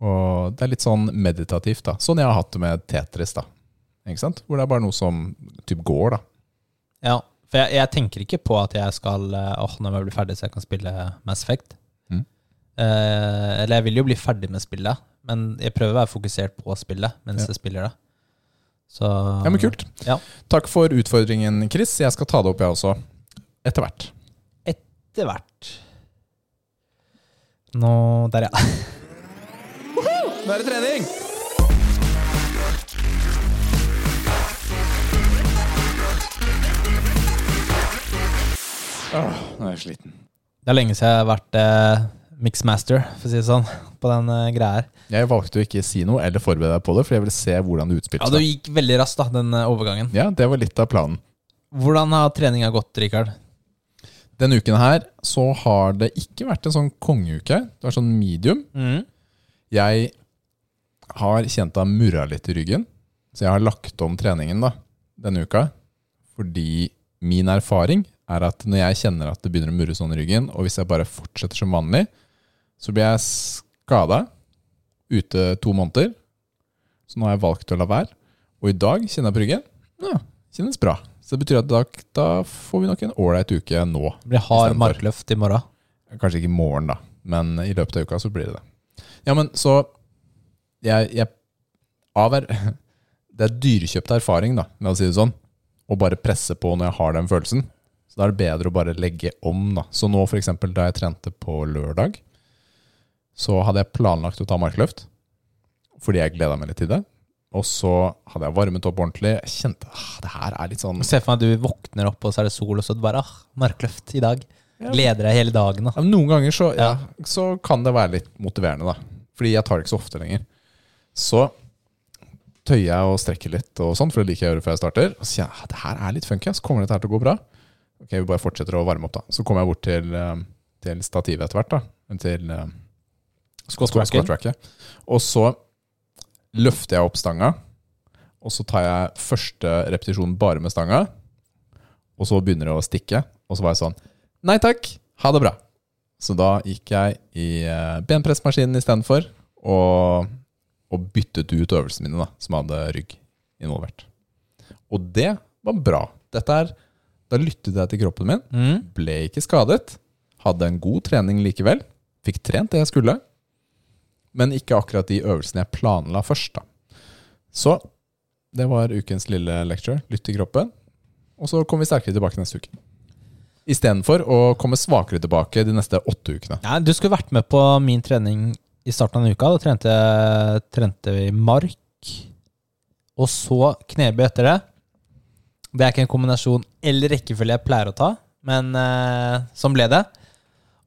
Og det er litt sånn meditativt, da. Sånn jeg har hatt det med Tetris, da. Ikke sant? Hvor det er bare noe som typ går, da. Ja, for jeg, jeg tenker ikke på at jeg skal eh, Åh, når jeg blir ferdig så jeg kan spille Mass Effect. Eh, eller jeg vil jo bli ferdig med spillet, men jeg prøver å være fokusert på spillet mens Ja. jeg spiller det. Så Ja, men kult. Ja. Takk for utfordringen, Chris. Jeg skal ta det opp, jeg også. Etter hvert. Etter hvert Nå Der, ja. Nå er det trening! Åh, nå er jeg sliten. Det er lenge siden jeg har vært eh, mixmaster, for å si det sånn, på den uh, greia her. Jeg valgte å ikke si noe eller forberede deg på det, for jeg ville se hvordan det Ja, seg. Det Du gikk veldig raskt, da, den uh, overgangen. Ja, det var litt av planen. Hvordan har treninga gått, Rikard? Denne uken her så har det ikke vært en sånn kongeuke. Det var sånn medium. Mm. Jeg har kjent det har murra litt i ryggen, så jeg har lagt om treningen da, denne uka. Fordi min erfaring er at når jeg kjenner at det begynner å murre sånn i ryggen, og hvis jeg bare fortsetter som vanlig, så blir jeg skada ute to måneder. Så nå har jeg valgt å la være. Og i dag kjenner jeg på ryggen. Ja, kjennes bra. Så det betyr at da, da får vi nok en ålreit uke nå. Det blir hard markløft i morgen. Kanskje ikke i morgen, da, men i løpet av uka så blir det det. Ja, men så Jeg, jeg av er, Det er dyrekjøpt erfaring, da, la oss si det sånn, å bare presse på når jeg har den følelsen. Så da er det bedre å bare legge om, da. Så nå, for eksempel, da jeg trente på lørdag, så hadde jeg planlagt å ta markløft, fordi jeg gleda meg litt til det. Og så hadde jeg varmet opp ordentlig. Jeg kjente ah, det her er litt sånn Se for meg at du våkner opp, og så er det sol, og så det bare ah, markløft i dag. Gleder deg hele dagen. da ja, Noen ganger så, ja, så kan det være litt motiverende, da. Fordi jeg tar det ikke så ofte lenger. Så tøyer jeg og strekker litt, og sånn, for det liker jeg å gjøre før jeg starter. Og så sier jeg ah, det her er litt funky, så kommer dette her til å gå bra. Ok, Vi bare fortsetter å varme opp, da. Så kommer jeg bort til, eh, til stativet etter hvert. da Til eh. Squat-racket. Og så løfter jeg opp stanga, og så tar jeg første repetisjon bare med stanga. Og så begynner det å stikke, og så var jeg sånn Nei takk, ha det bra. Så da gikk jeg i eh, benpressmaskinen istedenfor, og, og byttet ut øvelsene mine, da, som hadde rygg involvert. Og det var bra. Dette er, Da lyttet jeg til kroppen min, Mm. ble ikke skadet, hadde en god trening likevel, fikk trent det jeg skulle, men ikke akkurat de øvelsene jeg planla først. da. Så det var ukens lille lecture. Lytt til kroppen. Og så kommer vi sterkere tilbake neste uke. Istedenfor å komme svakere tilbake de neste åtte ukene. Nei, du skulle vært med på min trening i starten av denne uka. Da trente, trente vi mark, og så knebøy etter det. Det er ikke en kombinasjon eller rekkefølge jeg pleier å ta, men eh, sånn ble det.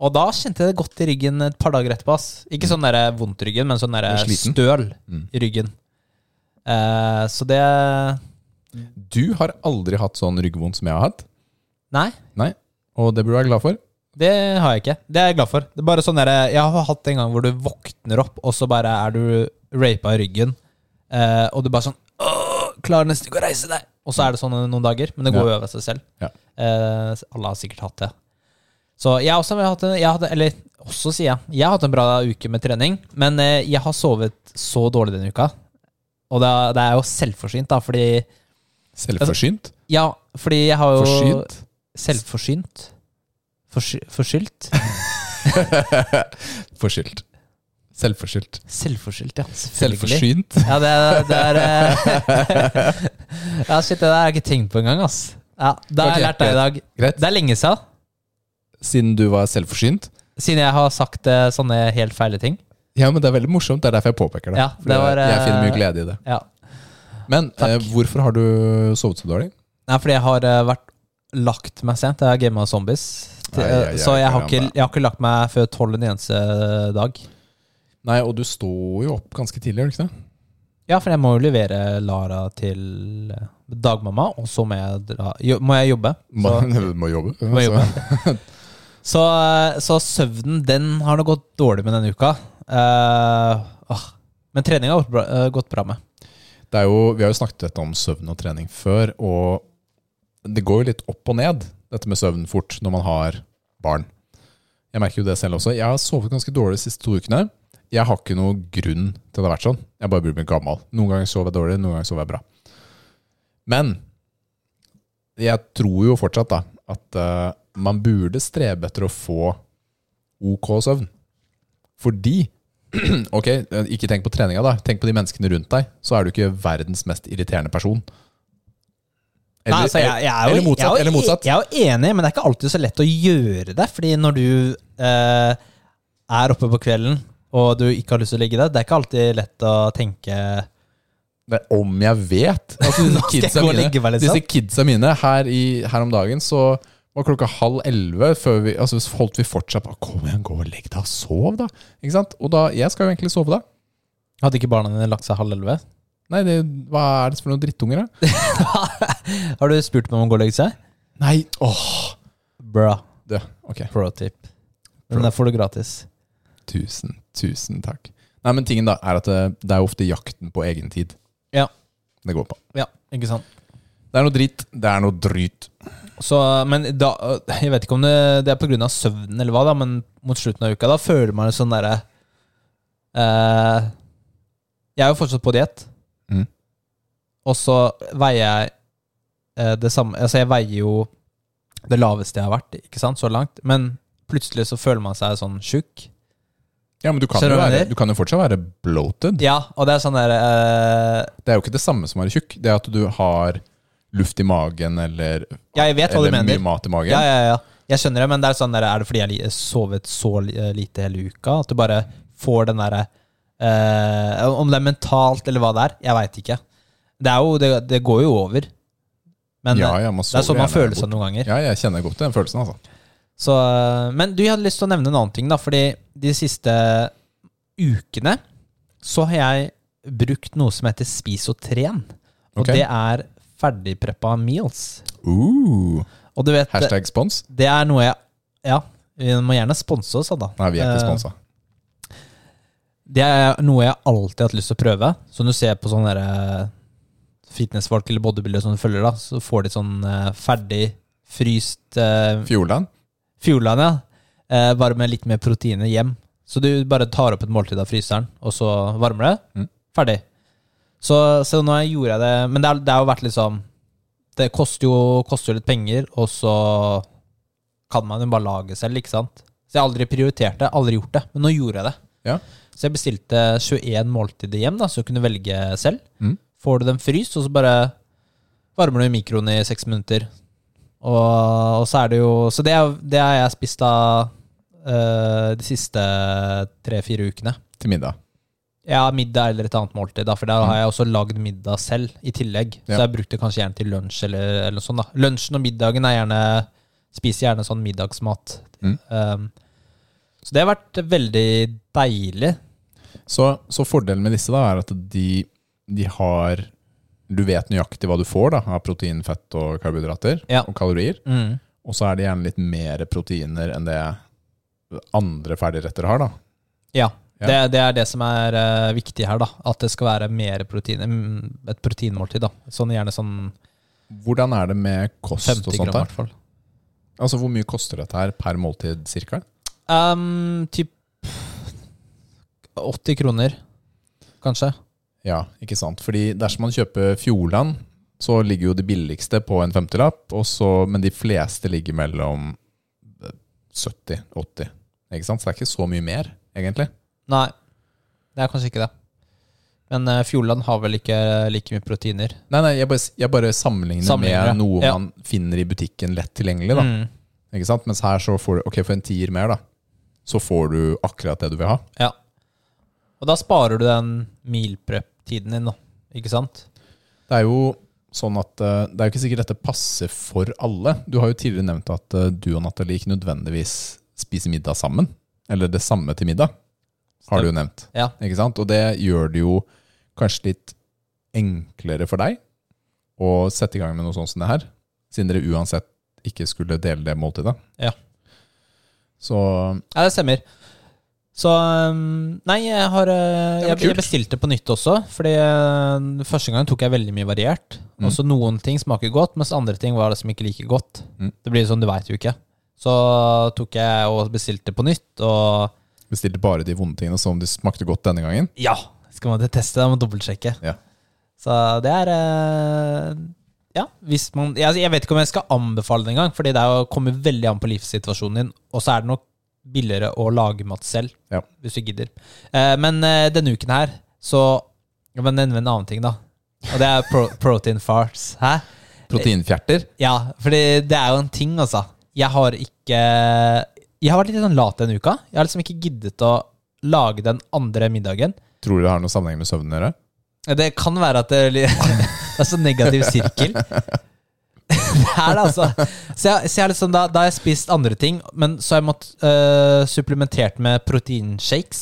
Og da kjente jeg det godt i ryggen et par dager etterpå. ass. Ikke sånn der vondt i ryggen, men sånn der er støl Mm. i ryggen. Eh, så det Du har aldri hatt sånn ryggvondt som jeg har hatt, Nei, og det burde du være glad for. det har jeg ikke. Det er jeg glad for. Det er bare sånn der, Jeg har hatt en gang hvor du våkner opp, og så bare er du rapa i ryggen, eh, og du bare sånn klarer nesten ikke å reise deg. Og så er det sånn noen dager, men det går jo over seg selv. Ja. Eh, alle har sikkert hatt det. Så jeg også har hatt en, hadde, Eller også, sier jeg. Jeg har hatt en bra uke med trening, men eh, jeg har sovet så dårlig denne uka. Og det, er- det er jo selvforsynt, da, fordi Selvforsynt. Ja, fordi jeg har jo Forsynt. Selvforsynt? Forsy, forskyldt? Forskyldt. Selvforskyldt. Selvforskyldt, ja. Selvforsynt. Ja, det, det er eh, Ja, shit, det der har jeg ikke tenkt på engang, ass. Ja, Det har okay, jeg lært deg i dag. Greit. Det er lenge siden, Siden du var selvforsynt. siden jeg har sagt eh, sånne helt feile ting. Ja, men det er veldig morsomt. Det er derfor jeg påpeker det. Ja, det var, jeg, jeg finner mye eh, glede i det. Ja. Men eh, hvorfor har du sovet så dårlig? Nei, fordi jeg har eh, vært lagt meg sent. Jeg har gama zombies. Ai, ai, ai, så jeg har, ikke, jeg har ikke lagt meg før tolv en eneste dag. Nei, og du står jo opp ganske tidlig, gjør du ikke det? Ja, for jeg må jo levere Lara til eh, dagmamma, og så må jeg, dra, jo, må jeg jobbe. Så, Må, må jobbe. må jeg altså. jobbe. Så, eh, så søvnen, den har det gått dårlig med denne uka. Uh. Men trening har gått bra, eh, gått bra med. Jo, vi har jo snakket dette om søvn og trening før, og det går jo litt opp og ned, dette med søvn fort, når man har barn. Jeg merker jo det selv også. Jeg har sovet ganske dårlig de siste to ukene. Jeg har ikke noen grunn til at det har vært sånn. Jeg bare blir gammel. Noen ganger sover jeg dårlig, noen ganger sover jeg bra. Men jeg tror jo fortsatt da at man burde strebe etter å få ok søvn. Fordi Ok, ikke tenk på treninga, da. Tenk på de menneskene rundt deg. Så er du ikke verdens mest irriterende person. Eller, Nei, altså, jeg, jeg er jo, eller motsatt. Jeg er, jo, eller motsatt. Jeg er jo enig, men det er ikke alltid så lett å gjøre det. Fordi når du eh, er oppe på kvelden, og du ikke har lyst til å ligge der, det er ikke alltid lett å tenke Men om jeg vet altså, disse, kidsa mine, liksom. disse kidsa mine her, i, her om dagen, så var klokka halv elleve før vi altså, holdt vi fortsatt på Kom igjen, gå og legg deg og sov, da. Ikke sant? Og da, jeg skal jo egentlig sove, da. Hadde ikke barna dine lagt seg halv elleve? Nei, det, hva er det for noen drittunger, da? Har du spurt dem om å gå og legge seg? Nei, åh Bra. det, Ok, Pro tip. Den der får du gratis. tusen, tusen takk. Nei, men tingen da er at det, det er jo ofte jakten på egen tid. Ja. det går på. Ja, ikke sant? Det er noe dritt. Det er noe dryt. Så, men da, jeg vet ikke om det, det er pga. søvnen eller hva, da, men mot slutten av uka da føler man det sånn derre eh, Jeg er jo fortsatt på diett, Mm. og så veier jeg eh, det samme Altså, jeg veier jo det laveste jeg har vært, ikke sant, så langt, men plutselig så føler man seg sånn tjukk. Ja, men du kan, jo være, du kan jo fortsatt være bloated. Ja, og det er sånn der eh, Det er jo ikke det samme som å være tjukk. Det er at du har luft i magen eller, Ja, jeg vet hva du mener. mye mat i magen. Ja, ja, ja. Jeg skjønner det, men det er sånn der, Er det fordi jeg har sovet så lite hele uka? At du bare får den derre Eh, om det er mentalt eller hva det er, jeg veit ikke. Det, er jo, det, det går jo over. Men ja, eh, ja, det er sånn man føler seg noen ganger. Ja, jeg kjenner godt den følelsen, altså. Så, eh, men du, hadde lyst til å nevne en annen ting, da. Fordi de siste ukene så har jeg brukt noe som heter Spis og tren. Og okay. det er ferdigpreppa meals. Uh, Og du vet, hashtag spons? det er noe jeg Ja, vi må gjerne sponse oss, da. Nei, vi er ikke Eh, sponsa. Det er noe jeg alltid har hatt lyst til å prøve. Så når du ser på sånne eh, fitnessfolk eller bodybuildere som du følger, da, så får de sånn eh, ferdig fryst Fjordland? Fjordland, ja. Eh, bare med litt mer proteiner hjem. Så du bare tar opp et måltid av fryseren, og så varmer det. Mm. Ferdig. Så, så nå gjorde jeg det Men det, har jo vært liksom Det koster jo, koster jo litt penger, og så kan man jo bare lage selv, ikke sant? Så jeg har aldri prioritert det, aldri gjort det. Men nå gjorde jeg det. Ja. Så jeg bestilte 21 måltider hjem, da, så du kunne velge selv. Mm. Får du dem fryst, og så bare varmer du i mikroen i seks minutter. Og, og så er det jo Så det, det har jeg spist da uh, de siste tre-fire ukene. Til middag. Ja, middag eller et annet måltid, da, for da har jeg også lagd middag selv i tillegg. Så jeg brukte kanskje gjerne til lunsj eller, eller noe sånt. da Lunsjen og middagen er gjerne Spiser gjerne sånn middagsmat. Mm. Um, så det har vært veldig deilig. Så, så fordelen med disse da er at de, de har Du vet nøyaktig hva du får da av protein, fett og karbohydrater Ja. og kalorier. Mm. Og så er det gjerne litt mer proteiner enn det andre ferdigretter har. da Ja. Det, det er det som er uh, viktig her, da. At det skal være mer proteiner. mm, Et proteinmåltid, da. Sånn gjerne sånn Hvordan er det med kost 50 og gram, sånt? hvert fall. Altså Hvor mye koster dette her per måltid cirka? Um, typ 80 kroner, kanskje. Ja, ikke sant. Fordi dersom man kjøper Fjordland, så ligger jo det billigste på en femtilapp, og men de fleste ligger mellom 70-80. Ikke sant? Så det er ikke så mye mer, egentlig. Nei, det er kanskje ikke det. Men uh, Fjordland har vel ikke like mye proteiner. Nei, nei, jeg bare, jeg bare sammenligner, Sammenligner, med noe Ja. man finner i butikken lett tilgjengelig. da. Mm. Ikke sant? Mens her så får du Ok, for en tier mer, da. Så får du akkurat det du vil ha. Ja. Og da sparer du den meal prep-tiden din, da. Ikke sant? Det er jo sånn at eh, Det er jo ikke sikkert dette passer for alle. Du har jo tidligere nevnt at eh, du og Nathalie ikke nødvendigvis spiser middag sammen. Eller det samme til middag, har du jo nevnt. Ja. Ikke sant? Og det gjør det jo kanskje litt enklere for deg å sette i gang med noe sånt som det her. Siden dere uansett ikke skulle dele det måltidet. Ja. Så Ja, det stemmer. Så um, Nei, jeg har Det jeg, jeg bestilte på nytt også. Fordi uh, første gangen tok jeg veldig mye variert. Mm. Også noen ting smaker godt, mens andre ting var liksom ikke like godt. Mm. Det blir sånn, du veit jo ikke. Så tok jeg og bestilte på nytt, og bestilte bare de vonde tingene som de smakte godt denne gangen. ja! Skal man teste det, må dobbeltsjekke. Ja. Så det er uh, Ja, hvis man jeg, jeg vet ikke om jeg skal anbefale det engang, fordi det er å kommer veldig an på livssituasjonen din. Og så er det nok billigere å lage mat selv, Ja. hvis du gidder. Eh, men eh, denne uken her, så ja, Men nevne en annen ting, da. Og det er pro protein farts. Hæ? Proteinfjerter. Ja, fordi det er jo en ting, altså. Jeg har ikke Jeg har vært litt sånn lat denne uka. Jeg har liksom ikke giddet å lage den andre middagen. Tror du det har noen sammenheng med søvnen å gjøre? Det kan være at det, det er sånn negativ sirkel. Det er det, altså. Så jeg, så jeg liksom, da, da har jeg spist andre ting, men så har jeg måttet øh, supplementert med proteinshakes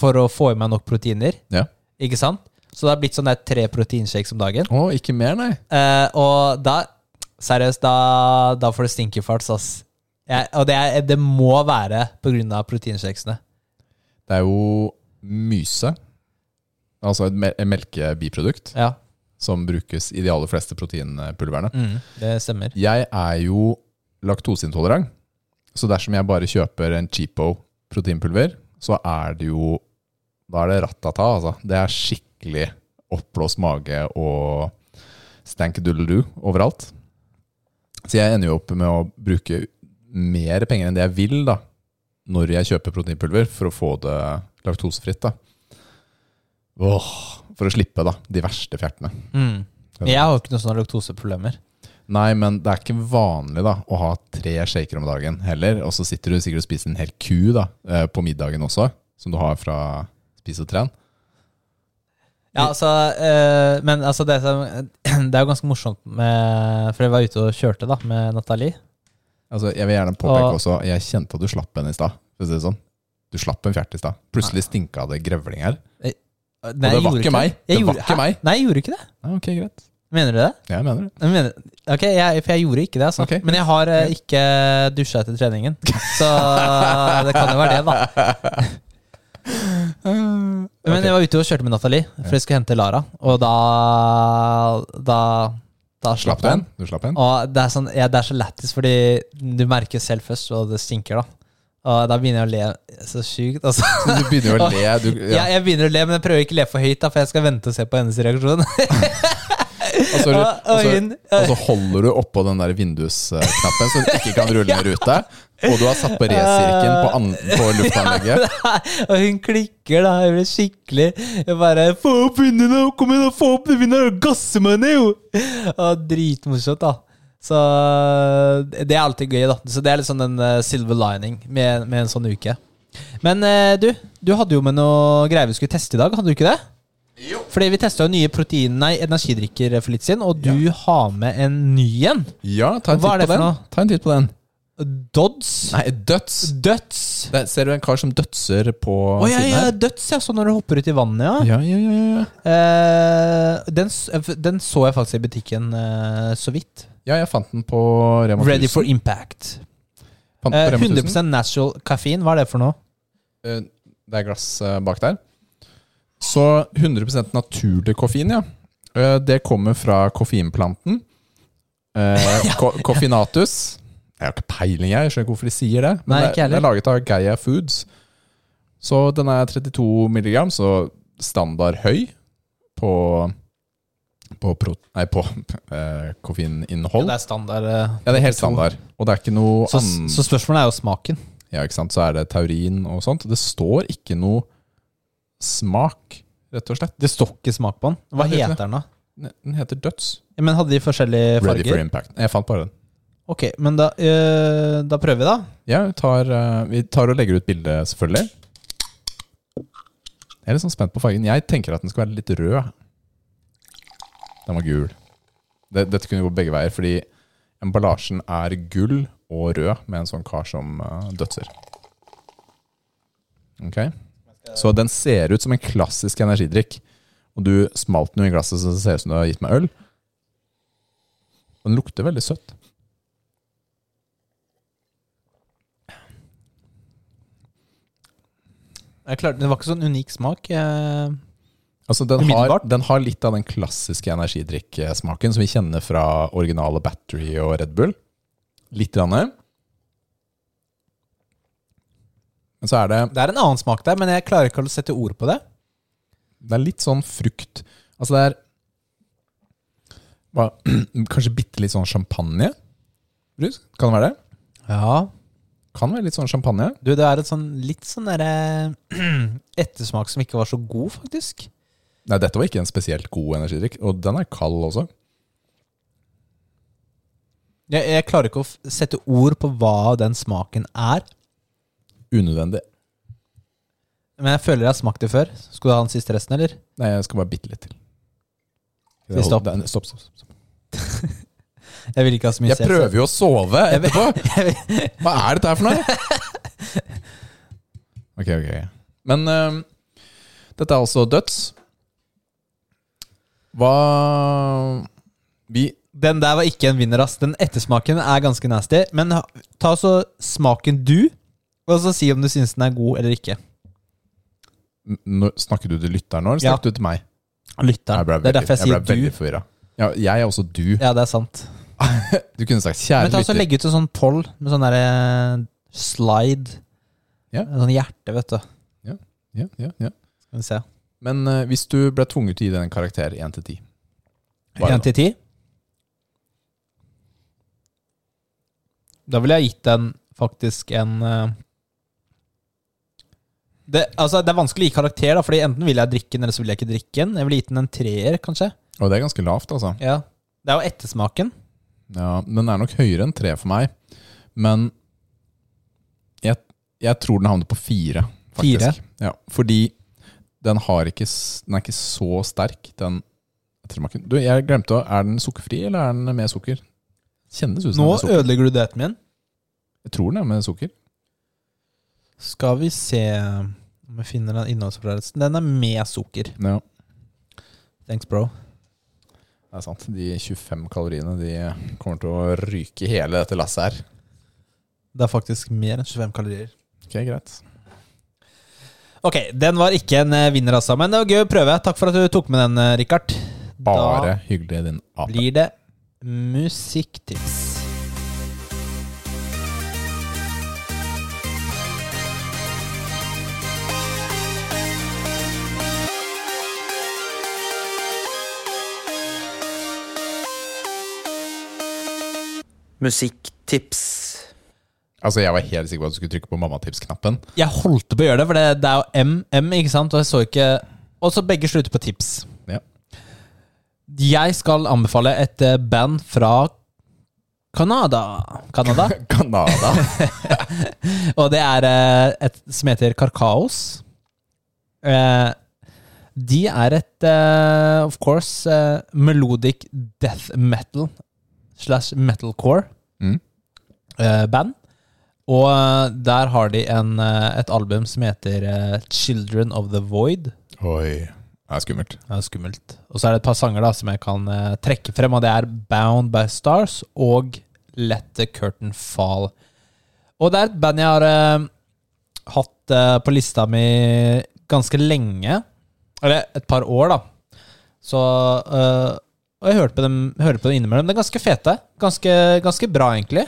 for å få i meg nok proteiner. Ja. Ikke sant? Så det har blitt sånn der tre proteinshakes om dagen. Å, ikke mer, nei. Eh, og da Seriøst, da, da får du stinkerfarts, ass. Jeg, og det, er, det må være av proteinshakesene. Det er jo myse, altså et mel et melkebiprodukt, Ja, som brukes i de aller fleste proteinpulverne. mm, det stemmer. Jeg er jo laktoseintolerant, så dersom jeg bare kjøper en cheapo proteinpulver, så er det jo Da er det ratata, altså. Det er skikkelig oppblåst mage og stank-doodle-doo overalt. Så jeg ender jo opp med å bruke mer penger enn det jeg vil, da, når jeg kjøper proteinpulver, for å få det laktosefritt. da. Åh, for å slippe da, de verste fjertene. Mm. Jeg har jo ikke noen sånne laktoseproblemer. Nei, men det er ikke vanlig da å ha tre shaker om dagen heller. Og så sitter du sikkert og spiser en hel ku da, eh, på middagen også, som du har fra Spis og tren. Ja, altså, øh, men altså det, det er jo ganske morsomt med For jeg var ute og kjørte da med Nathalie. Altså, jeg vil gjerne påpeke Og- også Jeg kjente at du slapp en i stad. det sånn. Du slapp en fjert i stad. Plutselig stinka det grevling her. Nei, det var ikke meg. Det Jeg var ikke meg. Nei, jeg gjorde ikke det. Ja, ok, greit. Mener du det? Jeg mener det. Jeg mener, ok, jeg, For jeg gjorde ikke det, altså. Okay. Men jeg har uh, ikke dusja etter treningen. Så det kan jo være det, da. Men jeg var ute og kjørte med Nathalie, for jeg skulle hente Lara. Og da Da, da Slapp slapp jeg? Du slapp den. Og det er, sånn, ja, det er så lættis, fordi du merker selv først, og det stinker, da. Og da begynner jeg å le så sykt. Altså. Du begynner å le. Du, Ja. ja. jeg begynner å le, men jeg prøver ikke å le for høyt, da, for jeg skal vente og se på hennes reaksjon. Og så, Og- så, og så holder du oppå den der vindusknappen, så du ikke kan rulle ned rute. Og du har satt på resirken på, an, på luftanlegget. og hun klikker, da. Jeg blir skikkelig Jeg bare Få opp vinduene! Kom igjen! Få opp vinduene! og Gasse meg ned, jo! Og Dritmorsomt, da. Så det er alltid gøy, da. Så det er litt sånn en eh, silver lining med, med en sånn uke. Men eh, du, du hadde jo med noe greier vi skulle teste i dag, hadde du ikke det? Jo. Fordi vi testa nye protein, nei, energidrikker for litt siden, og du har med en ny en. Ja, ta en titt det på den. Ta en titt på den. Dodds. Nei, døds. Døds. Der ser du en kar som dødser på Å ja, siden ja, døds, ja. Sånn når du hopper ut i vannet, ja. Ja, ja, ja, ja. Eh, den, eh, den så jeg faktisk i butikken eh, så vidt. ja, jeg fant den på Rema 1000. Ready for impact. Eh, på Rema 1000. 100 natural kaffein, hva er det for noe? Eh, Det er glass eh, bak der. Så 100% naturlig koffein, ja. Eh, Det kommer fra koffeinplanten. Eh, ko koffinatus. Jeg har ikke peiling, jeg. Jeg skjønner ikke hvorfor de sier det. Men Nei, det, det er laget av Gaia Foods. Så den er 32 milligram, så standard høy på på, pro, nei, på eh, koffeininnhold. det er standard. eh, Ja, det er helt standard. Og det er ikke noe så, så spørsmålet er jo smaken. ja, ikke sant? Så er det taurin og sånt. Det står ikke noe smak, rett og slett. Det står ikke smak på den. Hva Nei, er heter den, da? Den heter Døds. Ja, men hadde de forskjellige farger? Ready for impact. Jeg fant bare den. Ok, men da, øh, da prøver vi, da. Ja, vi tar, øh, vi tar og legger ut bildet, selvfølgelig. Jeg er litt sånn spent på fargen. Jeg tenker at den skal være litt rød. Den var gul. Det, dette kunne gå begge veier, fordi emballasjen er gull og rød med en sånn kar som eh, dødser. Ok? Så den ser ut som en klassisk energidrikk. Og du smalt den jo i glasset så det ser ut som du har gitt meg øl. Og den lukter veldig søtt. Klarte, det var ikke sånn unik smak. eh. Altså, den har, den har litt av den klassiske energidrikksmaken som vi kjenner fra originale Battery og Red Bull. Litt. Grann. Men så er det, Det er en annen smak der, men jeg klarer ikke å sette ord på det. det er litt sånn frukt Altså, det er hva, Kanskje bitte litt sånn champagne? Brus? Kan det være det? Ja. Kan være litt sånn champagne. Du, det er et sånn litt sånn derre ettersmak som ikke var så god, faktisk. Nei, dette var ikke en spesielt god energidrikk, og den er kald også. Jeg, jeg klarer ikke å sette ord på hva den smaken er. Unødvendig. Men jeg føler jeg har smakt det før. Skulle du ha den siste resten, eller? Nei, jeg skal bare bitte litt til. Si stopp. Er- Stopp, stopp, stopp. Jeg vil ikke ha så mye Jeg prøver jo å sove etterpå! Hva er dette her for noe? Ok, ok. Men øhm, dette er altså døds. Hva Vi Den der var ikke en vinner, ass. Den ettersmaken er ganske nasty. Men ha- ta så smaken du, og så si om du syns den er god eller ikke. nå, Snakker du til lytteren nå, eller Ja. snakker du til meg? Lytteren. Det er derfor jeg jeg sier du. forvirra. Ja, jeg er også du. Ja, det er sant. Du kunne sagt kjære lytter'. Men ta så legge Legg ut en sånn poll med sånn derre slide. Ja. En Sånn hjerte, vet du. Ja, ja, ja. Skal vi se. Men uh, hvis du ble tvunget til å gi den en karakter 1 til 10 hva er 1 det til 10? Da ville jeg gitt den faktisk en eh, det, altså, det er vanskelig å gi karakter, da, Fordi enten vil jeg drikke den, eller så vil jeg ikke drikke den. Jeg ville gitt den en treer, kanskje. Og det er ganske lavt, altså. Ja. Det er jo ettersmaken. Ja, Den er nok høyere enn tre for meg, men jeg, jeg tror den havner på fire. faktisk. Fire? Ja, fordi den, har ikke, den er ikke så sterk, den ettersmaken. Du, jeg glemte å Er den sukkerfri, eller er den med sukker? Kjennes ut som Nå er ødelegger du daten min. Jeg tror den er med sukker. Skal vi se om vi finner den innholdsfortegnelsen. Den er med sukker. Ja, Thanks, bro. det er sant. De 25 kaloriene de kommer til å ryke hele dette lasset her. Det er faktisk mer enn 25 kalorier. Ok, greit. Ok, den var ikke en eh, vinner, altså. Men det var gøy å prøve. Takk for at du tok med den, eh, Richard. Bare hyggelig, din Da ape. blir det musikktips. Musikktips. Altså, Jeg var helt sikker på at du skulle trykke på mammatips-knappen. Jeg holdt på å gjøre det, for det, det er jo M, M, ikke sant? Og jeg så ikke Og så begge slutter på tips. Ja. Jeg skal anbefale et eh, band fra Canada. Canada? Canada. Og det er eh, et som heter Karkaos. Eh, de er et, of course, melodic death metal slash metalcore Mm. eh, band. Og eh, der har de en, eh, et album som heter Children of the Void. Oi. Det er skummelt. Det er skummelt. Og så er det et par sanger da som jeg kan trekke frem, og det er Bound by Stars og Let the Curtain Fall. Og det er et band jeg har uh, hatt uh, på lista mi ganske lenge. Eller et par år, da. Så eh, Og jeg hørte på dem, hørte på dem innimellom. De er ganske fete. Ganske, ganske bra, egentlig.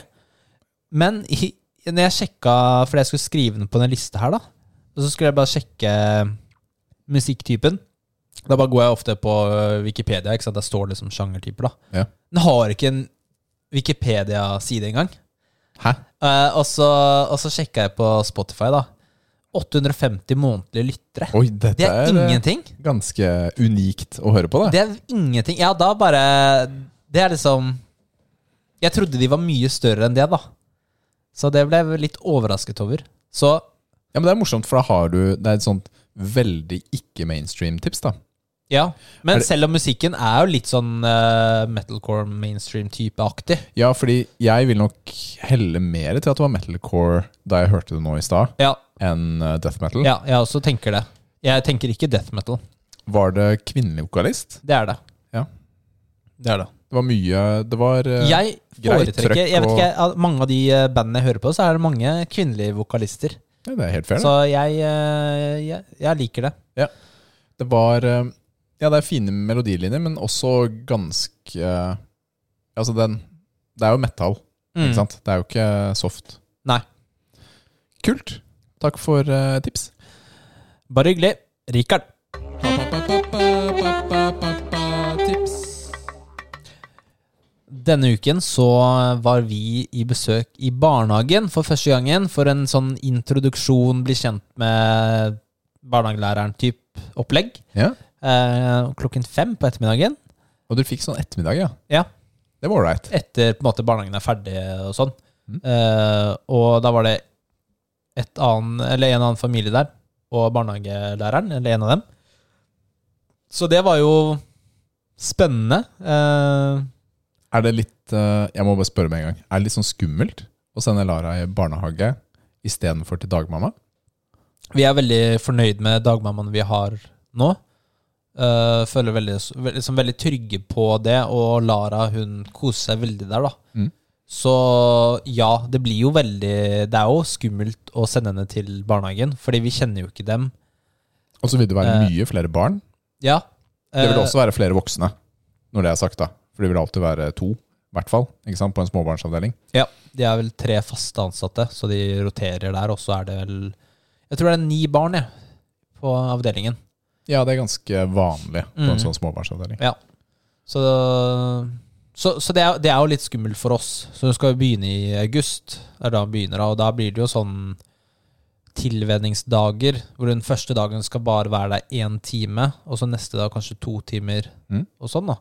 Men i, når jeg sjekka Fordi jeg skulle skrive den på den lista her, da. Og så skulle jeg bare sjekke musikktypen. Da bare går jeg ofte på øh, Wikipedia. ikke sant? Der står det som sjangertyper. da. Ja. Den har ikke en Wikipedia-side engang. Hæ? Uh, og, så, og så sjekka jeg på Spotify. da. 850 månedlige lyttere. Oi, dette Det er er, eh, ingenting. ganske unikt å høre på, det. Det er ingenting. Ja, da bare Det er liksom Jeg trodde de var mye større enn det, da. Så det ble jeg litt overrasket over. Så Ja, men det er morsomt, for da har du Det er et sånt veldig ikke-mainstream-tips, da. ja. Men det- selv om musikken er jo litt sånn uh, metalcore mainstream-type-aktig. Ja, fordi jeg vil nok helle mer til at det var metalcore da jeg hørte det nå i stad, Ja, enn eh, death metal. ja, jeg også tenker det. Jeg tenker ikke death metal. Var det kvinnelig vokalist? Det er det. Ja. Det er det. Det var mye Det var eh, Jeg greit trøkk Jeg vet ikke, av Mange av de eh, bandene jeg hører på, så er det mange kvinnelige vokalister. ja, Det er helt fair. Så jeg, jeg, jeg liker det. Ja. Det var Ja, det er fine melodilinjer, men også ganske Altså, den Det er jo metal, Mm. ikke sant? Det er jo ikke soft. Nei. Kult. Takk for uh, tips. Bare hyggelig. Rikard. Tips. Denne uken så var vi i besøk i barnehagen for første gangen for en sånn introduksjon, bli kjent med barnehagelæreren-type opplegg. Ja. Eh, klokken fem på ettermiddagen. Og dere fikk sånn ettermiddag, ja? Ja. Det var ålreit. Etter på en måte barnehagen er ferdig og sånn. Mm. Eh, og da var det et annen, eller en annen familie der, og barnehagelæreren, eller en av dem. Så det var jo spennende. Eh, Er det litt eh, Jeg må bare spørre med en gang. Er det litt sånn skummelt å sende Lara i barnehage istedenfor til dagmamma? Vi er veldig fornøyd med dagmammaene vi har nå. Uh, føler veldig, liksom veldig trygge på det, og Lara hun koser seg veldig der, da. Mm. Så ja, det blir jo veldig Det er jo skummelt å sende henne til barnehagen, fordi vi kjenner jo ikke dem. Og så vil det være Eh. mye flere barn. Ja. Det vil eh, også være flere voksne, når det er sagt, da. For det vil alltid være to, i hvert fall, ikke sant, på en småbarnsavdeling. Ja, de er vel tre faste ansatte, så de roterer der, og så er det vel Jeg tror det er ni barn, jeg, på avdelingen. Ja, det er ganske vanlig på en mm. sånn småbarnsavdeling. Ja. Så, så, så det, er, det er jo litt skummelt for oss. Så hun skal jo begynne i august. Det er da hun begynner, og da blir det jo sånn tilvenningsdager, hvor den første dagen skal bare være der én time, og så neste dag kanskje to timer, mm. og sånn, da.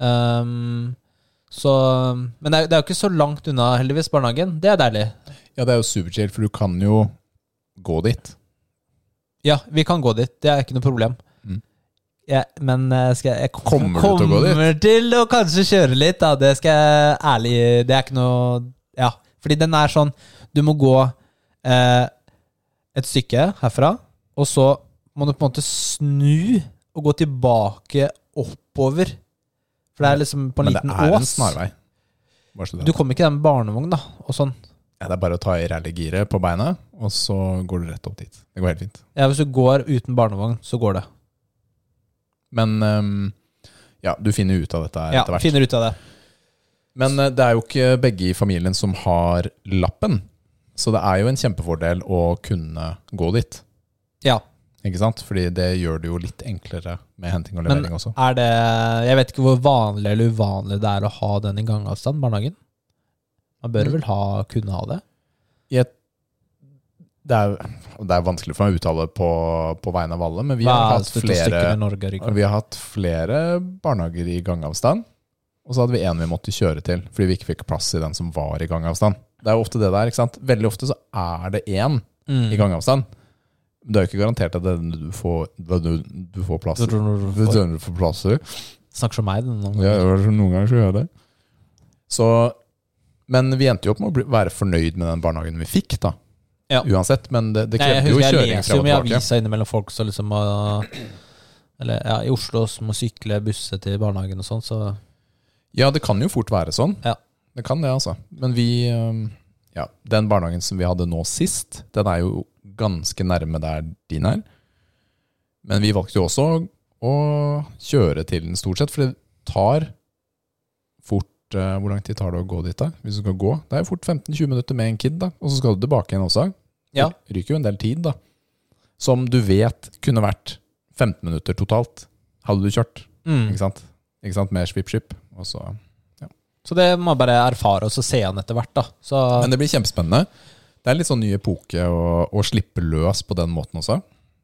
Um, så Men det er, det er jo ikke så langt unna, heldigvis, barnehagen. Det er deilig. Ja, det er jo superchill, for du kan jo gå dit. Ja, vi kan gå dit. Det er ikke noe problem. Ja, men eh, skal jeg, kom- Kommer du til å gå dit? Til å kanskje kjøre litt, da. Det skal jeg ærlig Det er ikke noe Ja. Fordi den er sånn Du må gå eh, et stykke herfra, og så må du på en måte snu og gå tilbake oppover. For det er liksom på en Men det liten er en ås. snarvei. Du kommer ikke med barnevogn, da. Og sånn. Ja, det er bare å ta i rallygiret på beinet, og så går du rett opp dit. Det går helt fint. Ja, Hvis du går uten barnevogn, så går det. Men ehm, ja, du finner ut av dette her Ja, etter hvert. finner ut av det. Men eh, det er jo ikke begge i familien som har lappen. Så det er jo en kjempefordel å kunne gå dit. Ja. Ikke sant? Fordi det gjør det jo litt enklere med henting og Men levering også. er det Jeg vet ikke hvor vanlig eller uvanlig det er å ha den i gangavstand, barnehagen. Man bør Mm. vel ha, kunne ha det? Et, det, er, det er vanskelig for meg å uttale på, på vegne av alle, men vi har, hatt flere, Norge, vi har hatt flere barnehager i gangavstand. Og så hadde vi en vi måtte kjøre til, fordi vi ikke fikk plass i den som var i gangavstand. Det er jo ofte det der, ikke sant? Veldig ofte så er det én Mm. i gangavstand. Men Det er jo ikke garantert at den du får, du, du får plass. Det er du får plass. Snakker som meg. Den, Ja, det var noen ganger så gjør jeg det. Så, men vi endte jo opp med å bli, være fornøyd med den barnehagen vi fikk, da. Ja. Uansett, men det, det jeg krevde jo kjøring jeg kjøring leser frem jo og mye tilbake. aviser innimellom folk som liksom uh, Eller ja, i Oslo som må sykle, busse til barnehagen og sånn, så Ja, det kan jo fort være sånn. Ja. Det kan det, altså. Men vi Ja, den barnehagen som vi hadde nå sist, den er jo ganske nærme der din er. Men vi valgte jo også å kjøre til den stort sett, for det tar fort øh, Hvor lang tid tar det å gå dit, da? Hvis du skal gå? Det er jo fort 15-20 minutter med en kid, da. Og så skal du tilbake igjen også. Ja. Ryker jo en del tid, da. Som du vet kunne vært 15 minutter totalt, hadde du kjørt. mm. Ikke sant? Ikke sant? Med swip-ship. Og så Så det må man bare erfare og så se an etter hvert, da. Så Men det blir kjempespennende. Det er litt sånn ny epoke å, å slippe løs på den måten også.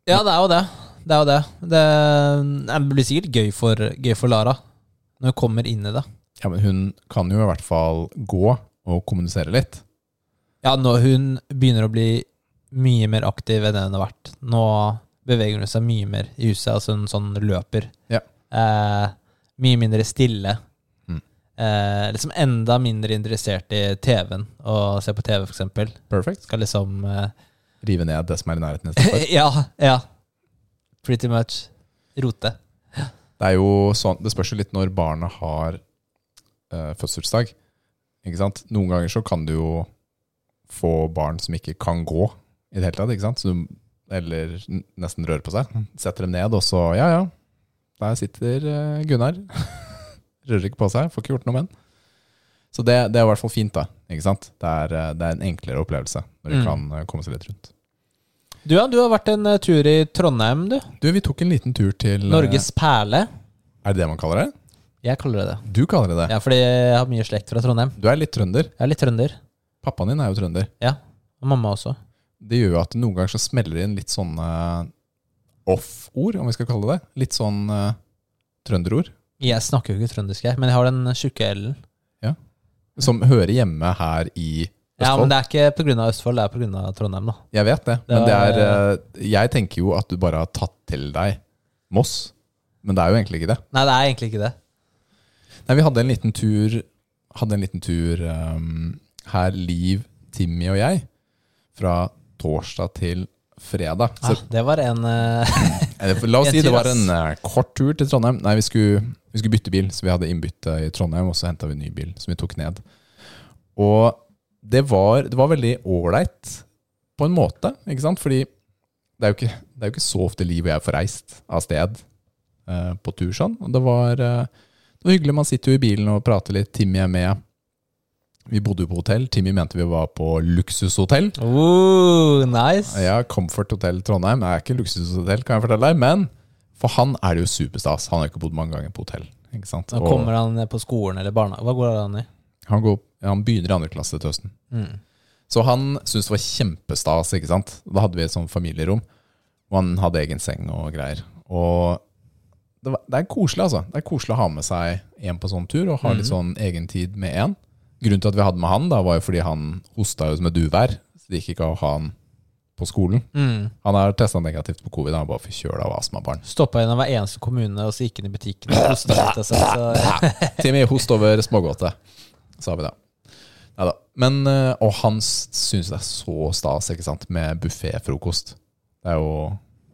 Ja, det er jo det. Det er jo det. Det, det blir sikkert gøy for, gøy for Lara når hun kommer inn i det. Ja, men hun kan jo i hvert fall gå og kommunisere litt. Ja, når hun begynner å bli mye mer aktiv enn det hun har vært. Nå beveger hun seg mye mer i huset, altså hun sånn løper. Ja. Eh, mye mindre stille. Mm. Eh, liksom enda mindre interessert i TV-en, og se på TV, eksempel. Perfect. Skal liksom eh, Rive ned det som er i nærheten. Ja, ja. Pretty much. Rote. Det er jo sånn, det spørs jo litt når barnet har eh, fødselsdag. Ikke sant? Noen ganger så kan du jo få barn som ikke kan gå i det hele tatt. ikke sant? Du, eller nesten rører på seg. Setter dem ned, og så ja, ja. Der sitter eh, Gunnar. Rører ikke på seg, får ikke gjort noe med den. Så det, det er i hvert fall fint, da. ikke sant? Det er, eh, det er en enklere opplevelse når du Mm. kan eh, komme seg litt rundt. Du, ja, du har vært en tur i Trondheim, du. Du, vi tok en liten tur til Norges perle. Er det det man kaller det? Jeg kaller det det. Du kaller det det. Ja, fordi jeg har mye slekt fra Trondheim. Du er litt trønder. Jeg er litt trønder. Pappaen din er jo trønder. Ja. Og mamma også. Det gjør jo at noen ganger så smeller det inn litt sånne off-ord, om vi skal kalle det det. Litt sånn uh, trønderord. Jeg snakker jo ikke trøndersk, jeg, men jeg har den tjukke L-en. Som hører hjemme her i Østfold. Ja, men det er ikke pga. Østfold, det er pga. Trondheim, da. Jeg vet det. Det Men det er uh, Jeg tenker jo at du bare har tatt til deg Moss. Men det er jo egentlig ikke det. Nei, det er egentlig ikke det. Nei, vi hadde en liten tur Hadde en liten tur um, her, Liv, Timmy og jeg, fra torsdag til fredag. Så Ah, det var en Eh, La oss si det var en uh, kort tur til Trondheim. Nei, vi skulle, vi skulle bytte bil, så vi hadde innbytte i Trondheim, og så henta vi en ny bil som vi tok ned. Og det var, det var veldig ålreit på en måte, ikke sant? Fordi det er jo ikke, det er jo ikke så ofte Liv og jeg får reist av sted uh, på tur sånn. Og det var, det var hyggelig. Man sitter jo i bilen og prater litt. Timmy er med. Vi bodde jo på hotell. Timmy mente vi var på luksushotell. uh, Nice. Ja, Comfort Hotel Trondheim er ikke luksushotell, kan jeg fortelle deg, men for han er det jo superstas. Han har ikke bodd mange ganger på hotell. ikke sant? Og kommer han på skolen eller barna Hva går han i? han, går, han begynner i andre klasse til høsten. Mm. Så han syntes det var kjempestas. ikke sant? Da hadde vi et sånt familierom, og han hadde egen seng og greier. Og det, var, det er koselig, altså. Det er koselig å ha med seg en på sånn tur, og ha litt sånn egentid med en. Grunnen til at vi hadde med han, da, var jo fordi han hosta jo som et uvær. Så det gikk ikke å ha han på skolen. Mm. Han har testa negativt på covid. Han er bare forkjøla av astmabarn. Stoppa gjennom hver eneste kommune, og så gikk han i butikken og hostet litt. Timmy, host over smågodtet, sa vi da. Neida. Men, eh, og han syns det er så stas ikke sant? med bufféfrokost. Det er jo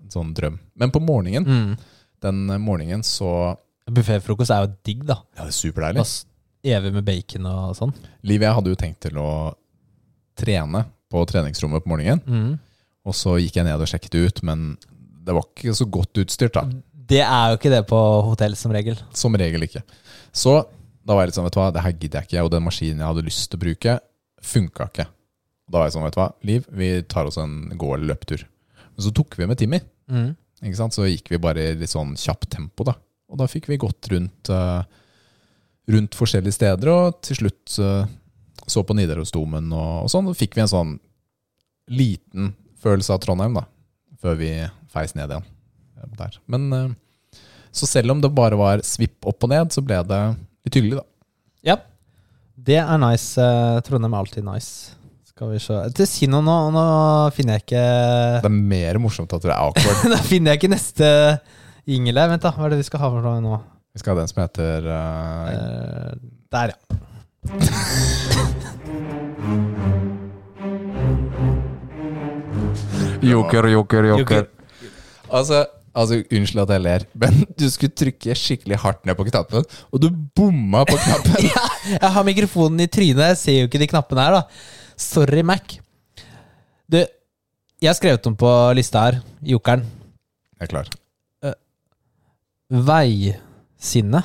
en sånn drøm. Men på morgenen, Mm. den morgenen så Bufféfrokost er jo digg, da. Ja, det er superdeilig. Evig med bacon og sånn. Liv jeg hadde jo tenkt til å trene på treningsrommet på morgenen. Mm. Og så gikk jeg ned og sjekket ut, men det var ikke så godt utstyrt, da. Det er jo ikke det på hotell, som regel. Som regel ikke. Så da var jeg litt sånn, vet du hva, det her gidder jeg ikke. Og den maskinen jeg hadde lyst til å bruke, funka ikke. Da var jeg sånn, vet du hva, Liv, vi tar oss en gå- eller løpetur. Men så tok vi med Timmy. Mm. Ikke sant? Så gikk vi bare i litt sånn kjapt tempo, da. Og da fikk vi gått rundt, eh, rundt forskjellige steder, og til slutt eh, så på Nidarosdomen og, og sånn. Så fikk vi en sånn liten følelse av Trondheim, da. Før vi feis ned igjen. eh, Der. Men eh, så selv om det bare var svipp opp og ned, så ble det litt hyggelig, da. Ja. Det er nice. Trondheim er alltid nice. Skal vi se Til Si noe nå, nå finner jeg ikke Det er mer morsomt at du er awkward. Da finner jeg ikke neste Ingele. Vent, da. Hva er det vi skal ha for noe nå? Vi skal ha den som heter Eh, der, ja. Joker, joker, Joker. Altså, altså, unnskyld at jeg ler, men du skulle trykke skikkelig hardt ned på knappen, og du bomma på knappen. ja, jeg har mikrofonen i trynet. Jeg ser jo ikke de knappene her, da. Sorry, Mac. Du, jeg har skrevet om på lista her, jokeren. Jeg er klar. Veisinne.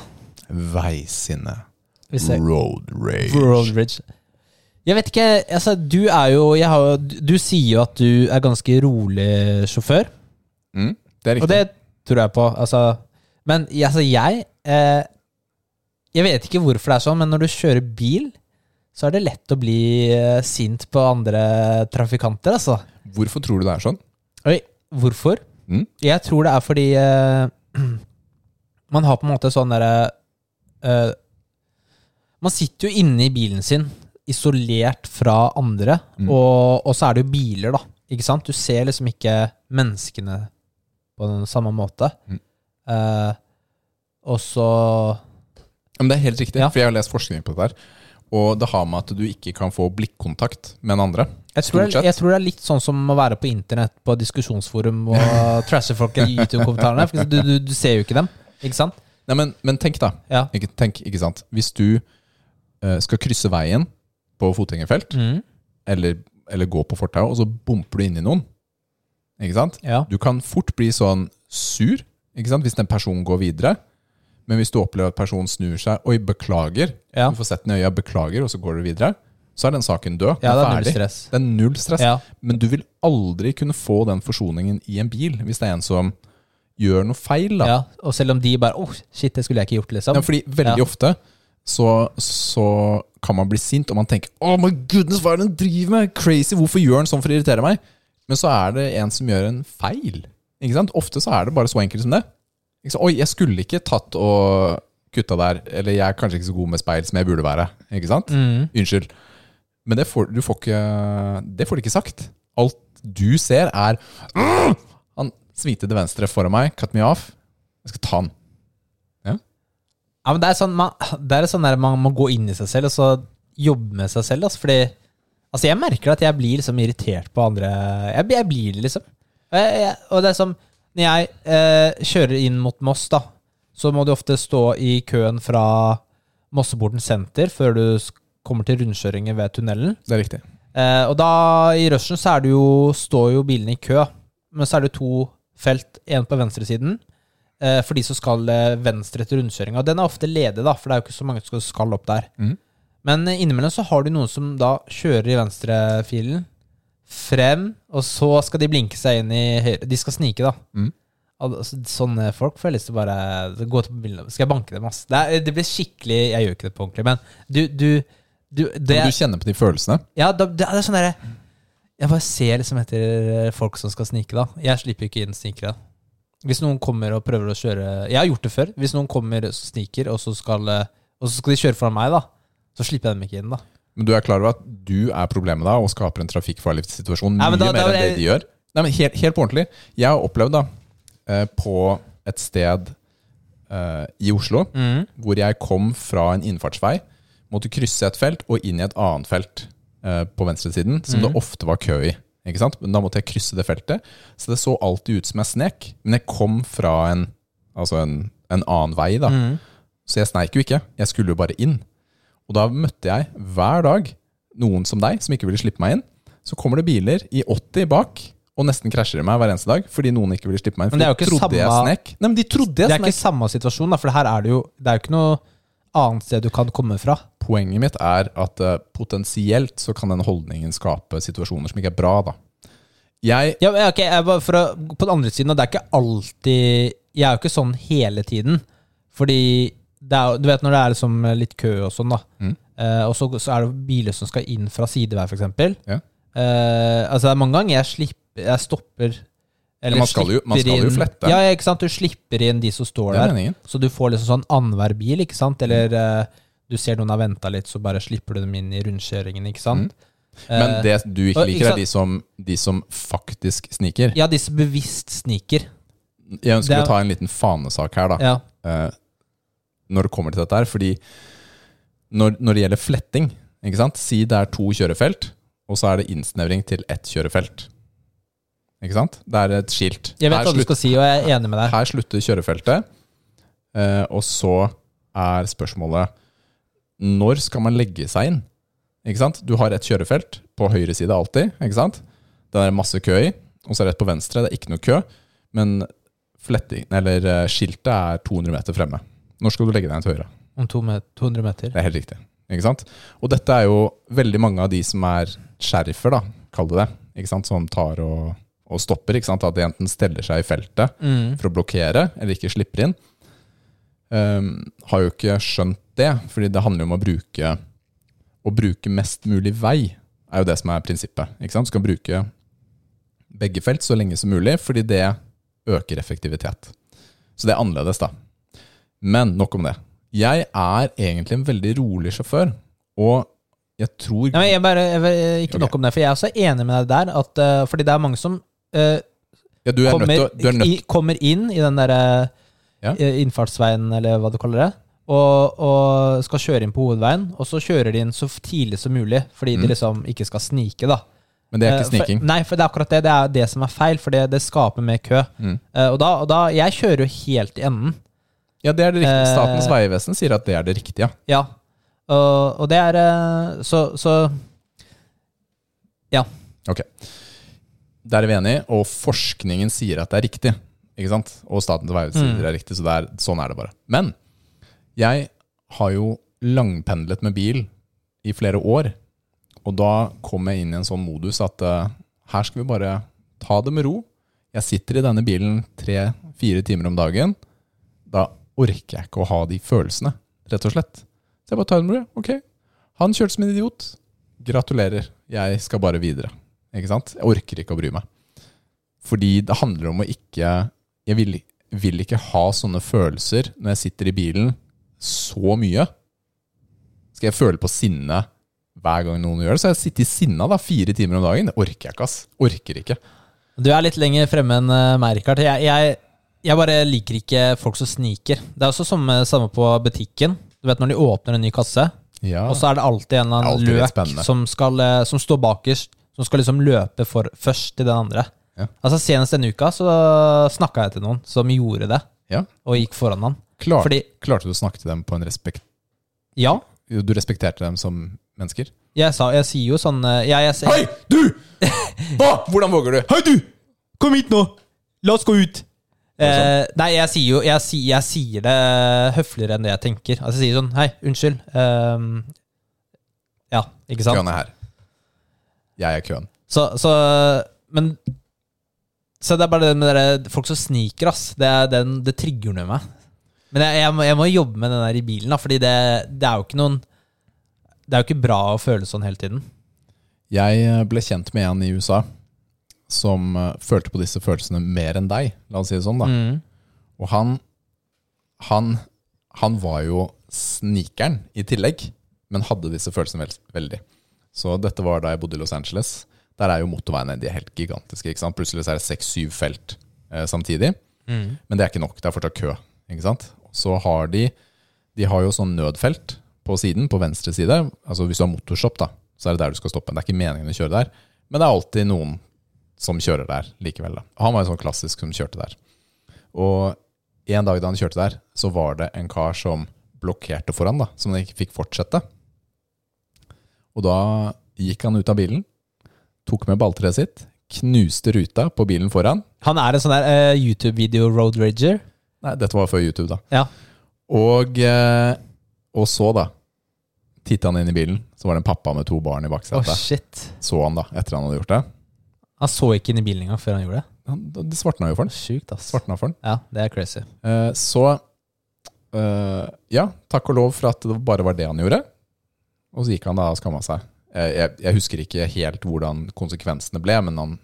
Veisinne. Road rage. Road rage. Jeg vet ikke, altså du jo har, Du sier jo at du er ganske rolig sjåfør, Mm, det er riktig. og det tror jeg på. Altså, men altså, jeg eh, Jeg vet ikke hvorfor det er sånn, men når du kjører bil, så er det lett å bli eh, sint på andre trafikanter, altså. Hvorfor tror du det er sånn? Oi, hvorfor? Mm. Jeg tror det er fordi eh, man har på en måte sånn derre uh, Man sitter jo inne i bilen sin, isolert fra andre, Mm. og, og så er det jo biler, da. Ikke sant? Du ser liksom ikke menneskene på den samme måte. Mm. Uh, og så Men det er helt riktig, Ja. for jeg har lest forskning på det der. Og det har med at du ikke kan få blikkontakt med en andre. jeg tror, det, jeg tror det er litt sånn som å være på internett på diskusjonsforum og trashe folk i YouTube-kommentarene. Du, du, du ser jo ikke dem, ikke sant? Nei, men, men tenk, da. Ja. Ikke, tenk, ikke sant? Hvis du eh, skal krysse veien på fotgjengerfelt, Mm. eller, eller gå på fortauet, og så bumper du inn i noen. Ikke sant? ja. Du kan fort bli sånn sur ikke sant? hvis den personen går videre. Men hvis du opplever at personen snur seg Oi, beklager. Ja. Du får sett den i øya, beklager, og så går du videre. Så er den saken død. Ja, det er null stress. Det er null stress. Ja. Men du vil aldri kunne få den forsoningen i en bil hvis det er en som gjør noe feil. da. ja. Og selv om de bare Åh, shit, det skulle jeg ikke gjort, liksom. Ja, fordi veldig Ja. ofte så, så kan man bli sint, og man tenker Oh my goodness, hva er det den driver med? Crazy, hvorfor gjør han sånn for å irritere meg? Men så er det en som gjør en feil. Ikke sant? Ofte så er det bare så enkelt som det. Oi, jeg skulle ikke tatt og kutta der. Eller jeg er kanskje ikke så god med speil som jeg burde være. Ikke sant? Mm. Unnskyld. Men det får, du får ikke, det får du ikke sagt. Alt du ser, er «Åh! Han svingte til venstre foran meg, cut me off. Jeg skal ta den. Ja, men det er sånn man, Det er sånn der man må gå inn i seg selv og så jobbe med seg selv. Altså, fordi Altså jeg merker at jeg blir liksom irritert på andre Jeg, jeg blir det, liksom. Og, jeg, jeg, og det er som Når jeg eh, kjører inn mot Moss, da, så må du ofte stå i køen fra Mosseporten senter før du kommer til rundkjøringer ved tunnelen. Det er riktig. Eh, og da, i rushen, så er det jo, står jo bilene i kø. Men så er det to felt, én på venstresiden, eh, for de som skal eh, venstre etter rundkjøringa. Den er ofte ledig, da, for det er jo ikke så mange som skal opp der. Mm. Men eh, innimellom så har du noen som da kjører i venstrefilen frem, og så skal de blinke seg inn i høyre. De skal snike, da. Mm. Altså, sånne folk får jeg lyst til å bare gå til på. Skal jeg banke dem, ass? Det, er, det blir skikkelig Jeg gjør ikke det på ordentlig, men du, du, du det, Men du kjenner på de følelsene. ja, det, det er sånn derre Jeg bare ser liksom etter folk som skal snike, da. Jeg slipper ikke inn snikere. Hvis noen kommer og prøver å kjøre Jeg har gjort det før. Hvis noen kommer og sniker, og så skal, og så skal de kjøre foran meg, da, så slipper jeg dem ikke inn, da. Men du er klar over at du er problemet da og skaper en trafikkfarlig situasjon mye men da- mer da- enn det de gjør? Nei, men helt, helt på ordentlig. Jeg har opplevd da eh, på et sted eh, i Oslo Mm. hvor jeg kom fra en innfartsvei, måtte krysse et felt og inn i et annet felt eh, på venstresiden, som mm. det ofte var kø i. Ikke sant? Men da måtte jeg krysse det feltet, så det så alltid ut som jeg snek. Men jeg kom fra en, altså en, en annen vei, da. Mm. Så jeg sneik jo ikke. Jeg skulle jo bare inn. Og da møtte jeg hver dag noen som deg, som ikke ville slippe meg inn. Så kommer det biler i 80 bak og nesten krasjer i meg hver eneste dag fordi noen ikke ville slippe meg inn. For Men det er jo de ikke trodde jeg snek. Nei, men de trodde Det er er ikke samme situasjon, da, for her er det jo Det er jo ikke noe annet sted du kan komme fra. Poenget mitt er at uh, potensielt så kan den holdningen skape situasjoner som ikke er bra, da. Jeg Ja, men ok, jeg bare for å, På den andre siden, det er ikke alltid Jeg er jo ikke sånn hele tiden. Fordi det er, Du vet når det er liksom litt kø og sånn, da. Mm. Uh, og så, så er det biler som skal inn fra sidevei, f.eks. Ja. Uh, altså det er mange ganger jeg slipper Jeg stopper eller Ja, man skal jo- man skal jo flette. Ja, ikke sant? Du slipper inn de som står er der. meningen. Så du får liksom sånn annenhver bil, ikke sant? Eller uh, du ser noen har venta litt, så bare slipper du dem inn i rundkjøringen, ikke sant? Men Eh, det du ikke liker, er de som, de som faktisk sniker. Ja, de som bevisst sniker. Jeg ønsker er- å ta en liten fanesak her, da. Ja. Uh, når det kommer til dette her. Fordi når, når det gjelder fletting ikke sant? Si det er to kjørefelt, og så er det innsnevring til ett kjørefelt. Ikke sant? Det er et skilt. Jeg vet hva du skal si, og jeg er enig med deg. Her slutter kjørefeltet, eh, og så er spørsmålet Når skal man legge seg inn? Ikke sant? Du har et kjørefelt på høyre side alltid. Ikke sant? Det er masse kø i. Og så er det et på venstre. Det er ikke noe kø. Men fletting, eller eh, skiltet er 200 meter fremme. Når skal du legge deg inn til høyre? Om 200 meter. Det er helt riktig. Ikke sant? Og dette er jo veldig mange av de som er sherifer, da, kall det det. Ikke sant? Som tar og, og stopper. Ikke sant? At de enten steller seg i feltet Mm. for å blokkere, eller ikke slipper inn. Um, har jo ikke skjønt det, fordi det handler jo om å bruke Å bruke mest mulig vei, er jo det som er prinsippet. Ikke sant? Du skal bruke begge felt så lenge som mulig, fordi det øker effektivitet. Så det er annerledes, da. Men nok om det. Jeg er egentlig en veldig rolig sjåfør, og jeg tror Nei, men jeg bare, jeg, ikke Ok. nok om det, for jeg er også enig med deg der. At, eh, fordi det er mange som eh, ja, du er kommer, nødt til du er nødt, i, kommer inn i den der Ja. eh, innfartsveien, eller hva du kaller det, og, og skal kjøre inn på hovedveien, og så kjører de inn så tidlig som mulig, fordi Mm. de liksom ikke skal snike, da. Men det er Eh, ikke sniking. For, nei, for det er akkurat det. Det er det som er feil, for det, det skaper mer kø. Mm. Uh, og, da, og da Jeg kjører jo helt i enden. Ja, det er det riktige. Statens Statens vegvesen sier at det er det riktige. Ja. Og, og det er eh, Så, så Ok. Der er vi enige, og forskningen sier at det er riktig. Ikke sant? Og Statens vegvesen sier Mm. det er riktig, så det er, sånn er det bare. Men jeg har jo langpendlet med bil i flere år, og da kom jeg inn i en sånn modus at uh, her skal vi bare ta det med ro. Jeg sitter i denne bilen tre-fire timer om dagen. Da orker jeg ikke å ha de følelsene, rett og slett. Så jeg bare tar det med ro. Ok, han kjørte som en idiot. Gratulerer, jeg skal bare videre. Ikke sant? Jeg orker ikke å bry meg. Fordi det handler om å ikke Jeg vil, vil ikke ha sånne følelser når jeg sitter i bilen så mye. Skal jeg føle på sinne hver gang noen gjør det? Så jeg sitter i sinna da, fire timer om dagen. Det orker jeg ikke, ass. Orker ikke. Du er litt lenger fremme enn uh, meg, Rikard. Jeg, jeg, jeg bare liker ikke folk som sniker. Det er også samme, samme på butikken. Du vet når de åpner en ny kasse, Ja. og så er det alltid en eller er annen løk som, skal, eh, som står bakerst, som skal liksom løpe for, først til den andre. Ja. Altså Senest denne uka så snakka jeg til noen som gjorde det, ja. og gikk foran han. Klar, Fordi klarte du å snakke til dem på en respekt... ja, Du respekterte dem som mennesker? jeg, sa, jeg sier jo sånn jeg, ja, jeg, Hei, du! Hva? Hvordan våger du? Hei, du! Kom hit nå! La oss gå ut! Eh, nei, jeg sier jo jeg, sier- jeg sier det høfligere enn det jeg tenker. Altså Jeg sier sånn Hei, unnskyld. Um, ja, ikke sant? Kan er her. Jeg er køen. Så, så Men Så det er bare det med dere folk som sniker, ass. Det, er den, det trigger noe i meg. Men jeg, jeg, må, jeg må jobbe med den der i bilen, da, fordi det, det er jo ikke noen Det er jo ikke bra å føle sånn hele tiden. Jeg eh, ble kjent med en i USA som eh, følte på disse følelsene mer enn deg, la oss si det sånn. da. Mm. Og han, han, han var jo snikeren i tillegg. men hadde disse følelsene vel, veldig. Så dette var da jeg bodde i Los Angeles. Der er jo motorveiene de er helt gigantiske. ikke sant? Plutselig så er det seks-syv felt eh, samtidig. Men det er ikke nok. Det er fortsatt kø. ikke sant? Så har de De har jo sånn nødfelt på siden, på venstre side. Altså Hvis du har motorstopp, da, så er det der du skal stoppe. Det er ikke meningen å kjøre der, men det er alltid noen som kjører der likevel. da. Han var jo sånn klassisk som kjørte der. Og en dag da han kjørte der, så var det en kar som blokkerte foran, da, som han ikke fikk fortsette. Og da gikk han ut av bilen, tok med balltreet sitt, knuste ruta på bilen foran. Han er en sånn der uh, YouTube-video road rager. Nei, dette var før YouTube, da. Ja. Og, uh, og så, da, titta han inn i bilen, så var det en pappa med to barn i baksetet. baksetet. shit. Så han da, etter han hadde gjort det. Han så ikke inn i bilen engang før han gjorde det. Han, det svartna jo for han. Sjukt, ass. Svartna for han. Ja, det er crazy. Uh, så ja, takk og lov for at det bare var det han gjorde. Og så gikk han da og skamma seg. Jeg, jeg husker ikke helt hvordan konsekvensene ble, men han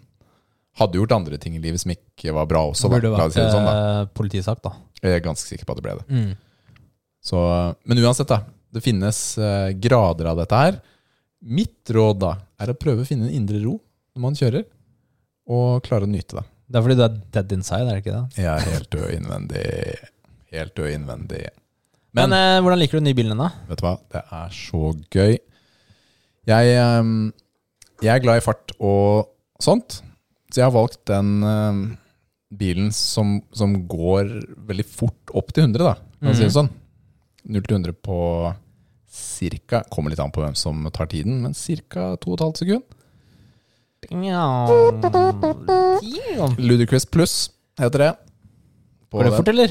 hadde gjort andre ting i livet som ikke var bra også. Da. Burde vært si det sånn, da. eh, politisak, da. Jeg er ganske sikker på at det ble det. Mm. Så, men uansett, da. Det finnes eh, grader av dette her. Mitt råd da er å prøve å finne en indre ro når man kjører, og klare å nyte det. Det er fordi du er dead inside, er det ikke det? Jeg er helt død innvendig. Helt død innvendig. Men, Men eh, hvordan liker du den nye bilen din, da? vet du hva, det er så gøy. Jeg, ehm, jeg er glad i fart og sånt, så jeg har valgt den ehm, bilen som, som går veldig fort opp til 100, da. Kan man si det sånn. 0 til 100 på cirka, kommer litt an på hvem som tar tiden, men cirka 2,5 sekund. Ja Ludicrous Plus heter det. På Går det den. fort, eller?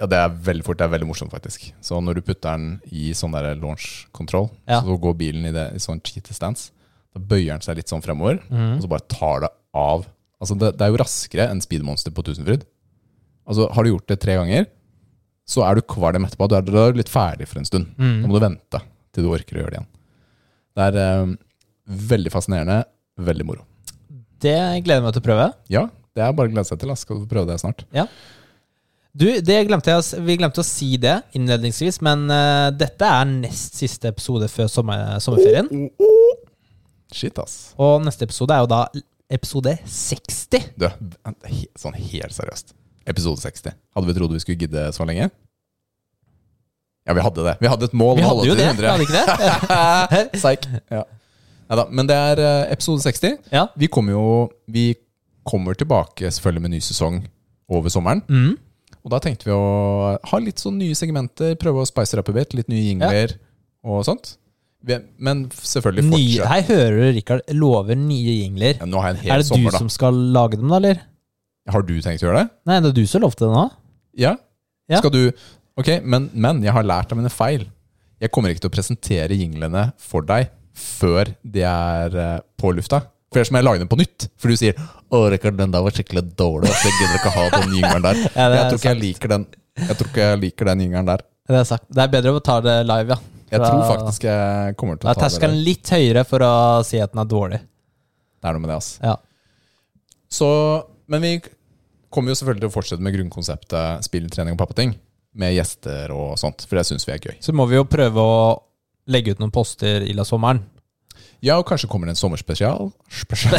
Ja, det er veldig fort. Det er veldig morsomt, faktisk. Så når du putter den i sånn der launch control, Ja. så går bilen i, det, i sånn cheater stance. Da bøyer den seg litt sånn fremover, mm. og så bare tar det av. Altså, det, det er jo raskere enn speedmonster på Tusenfryd. Altså, har du gjort det tre ganger, så er du kvalm etterpå. Du er du er litt ferdig for en stund. Mm. Da må du vente til du orker å gjøre det igjen. Det er eh, veldig fascinerende, veldig moro. Det gleder jeg meg til å prøve. Ja, det er bare å glede seg til. Da. Skal du prøve det snart? Du, det glemte jeg, Vi glemte å si det innledningsvis, men uh, dette er nest siste episode før sommer, sommerferien. Shit, ass. Og neste episode er jo da episode 60. Du, he- sånn helt seriøst. Episode 60. Hadde vi trodd vi skulle gidde så lenge? Ja, vi hadde det. Vi hadde et mål Vi om å hadde holde jo til det, 100. hadde ikke det? Psyk. Ja. Neida, men det er eh, episode 60. Ja. Vi kommer jo Vi kommer tilbake selvfølgelig med ny sesong over sommeren. Og da tenkte vi å ha litt sånn nye segmenter, prøve å spice det opp litt. Litt nye jingler og sånt. Men selvfølgelig Nye, her hører du Rikard lover nye jingler. ja, Er det det du da. som skal lage dem, da, eller? Har du tenkt å gjøre det? Nei, det er du som lovte det nå. Ja. Ja. Skal du Ok, men, men jeg har lært av mine feil. Jeg kommer ikke til å presentere jinglene for deg før de er eh, på lufta. For som jeg lager den på nytt. For du sier 'Å, Rikard, den der var skikkelig dårlig'. Så jeg gidder ikke ha den gyngeren der. Ja, jeg tror ikke jeg liker den Jeg tror ikke jeg liker den gyngeren der. Det er sagt. Det er bedre å ta det live, ja. Jeg tror faktisk jeg kommer til å ta det. terskelen litt høyere for å si at den er dårlig. Det er noe med det, altså. Ja. Så, men vi kommer jo selvfølgelig til å fortsette med grunnkonseptet spilltrening og pappating. Med gjester og sånt, for det syns vi er gøy. Så må vi jo prøve å legge ut noen poster i la sommeren. Ja, og kanskje kommer det en sommerspesial. Spesial.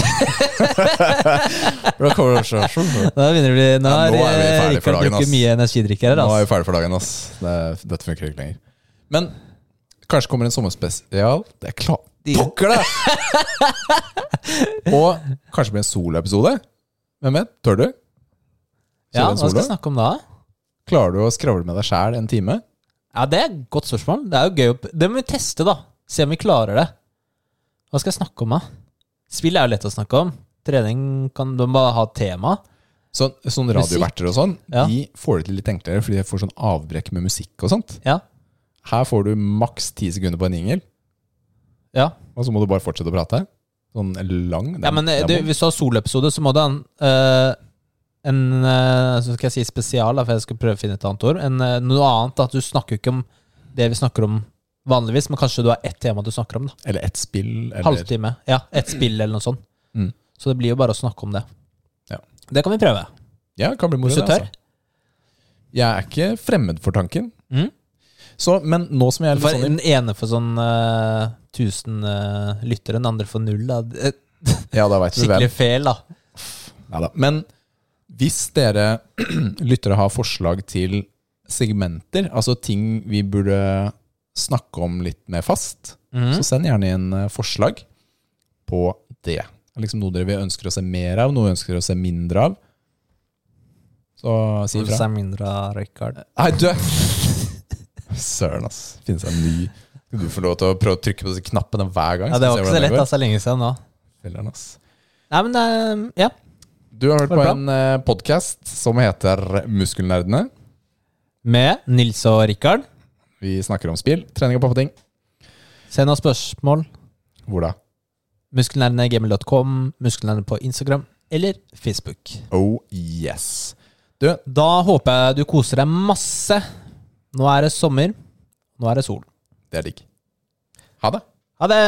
Da kommer det også- Da begynner det å bli Nå Ja, nå er vi ferdige ferdig for dagen, drukket ass. mye energidrikk her. Nå er vi ferdig for dagen, ass. Det, dette funker ikke lenger. Men kanskje kommer en sommerspesial. Det er klart. Pokker det! og kanskje blir det en soloepisode. Hvem vet? Tør du? Ja, hva skal vi snakke om da? Klarer du å skravle med deg sjæl en time? Ja, Det er et godt spørsmål. Det er jo gøy å Det må vi teste, da. Se om vi klarer det. Hva skal jeg snakke om, da? Spill er jo lett å snakke om. Trening kan du bare ha tema. Så, sånn radioverter og sånn, Ja. de får det til litt enklere, fordi de får sånn avbrekk med musikk og sånt. Ja. Her får du maks ti sekunder på en jingle, Ja, og så må du bare fortsette å prate. Sånn lang. ja men du, hvis du har soloepisode, så må du ha en, eh, en eh, Så skal jeg si spesial, for jeg skal prøve å finne et annet ord. En, eh, noe annet. At du snakker ikke om det vi snakker om vanligvis, men kanskje du har ett tema du snakker om. da Eller ett spill. Eller, Halvtime. Ja, ett spill eller noe sånt. Mm. Så det blir jo bare å snakke om det. Ja. Det kan vi prøve. Ja, det kan bli moro, det. Altså. Jeg er ikke fremmed for tanken. Mm. Så, men nå som jeg er litt For sånn den ene får sånn eh, 1000 uh, lyttere, den andre får null. Da. Eh, Ja, da vet Skikkelig vel. Feil, da. Neida. Men hvis dere lyttere har forslag til segmenter, altså ting vi burde snakke om litt mer fast, mm. så send gjerne inn eh, forslag på det. Liksom Noe dere vil ønsker å se mer av, noe dere ønsker å se mindre av. Så si ifra. se mindre av Rikard. Nei, du Søren, ass. Finnes det en ny Skal du få lov til å prøve å trykke på disse knappene hver gang? Ja, det var ikke så lett, altså. Lenge siden nå. Filler'n, ass. Nei, men eh, ja. Du har hørt på det en uh, podkast som heter Muskelnerdene. Med Nils og Rikard. Vi snakker om spill, trening og pappating. Send oss spørsmål. Hvor da? Muskelnerdene.gmail.com, muskelnerdene på Instagram eller Facebook. Oh yes. Du, Da håper jeg du koser deg masse. Nå er det sommer. Nå er det sol. det er digg. Ha det. Ha det!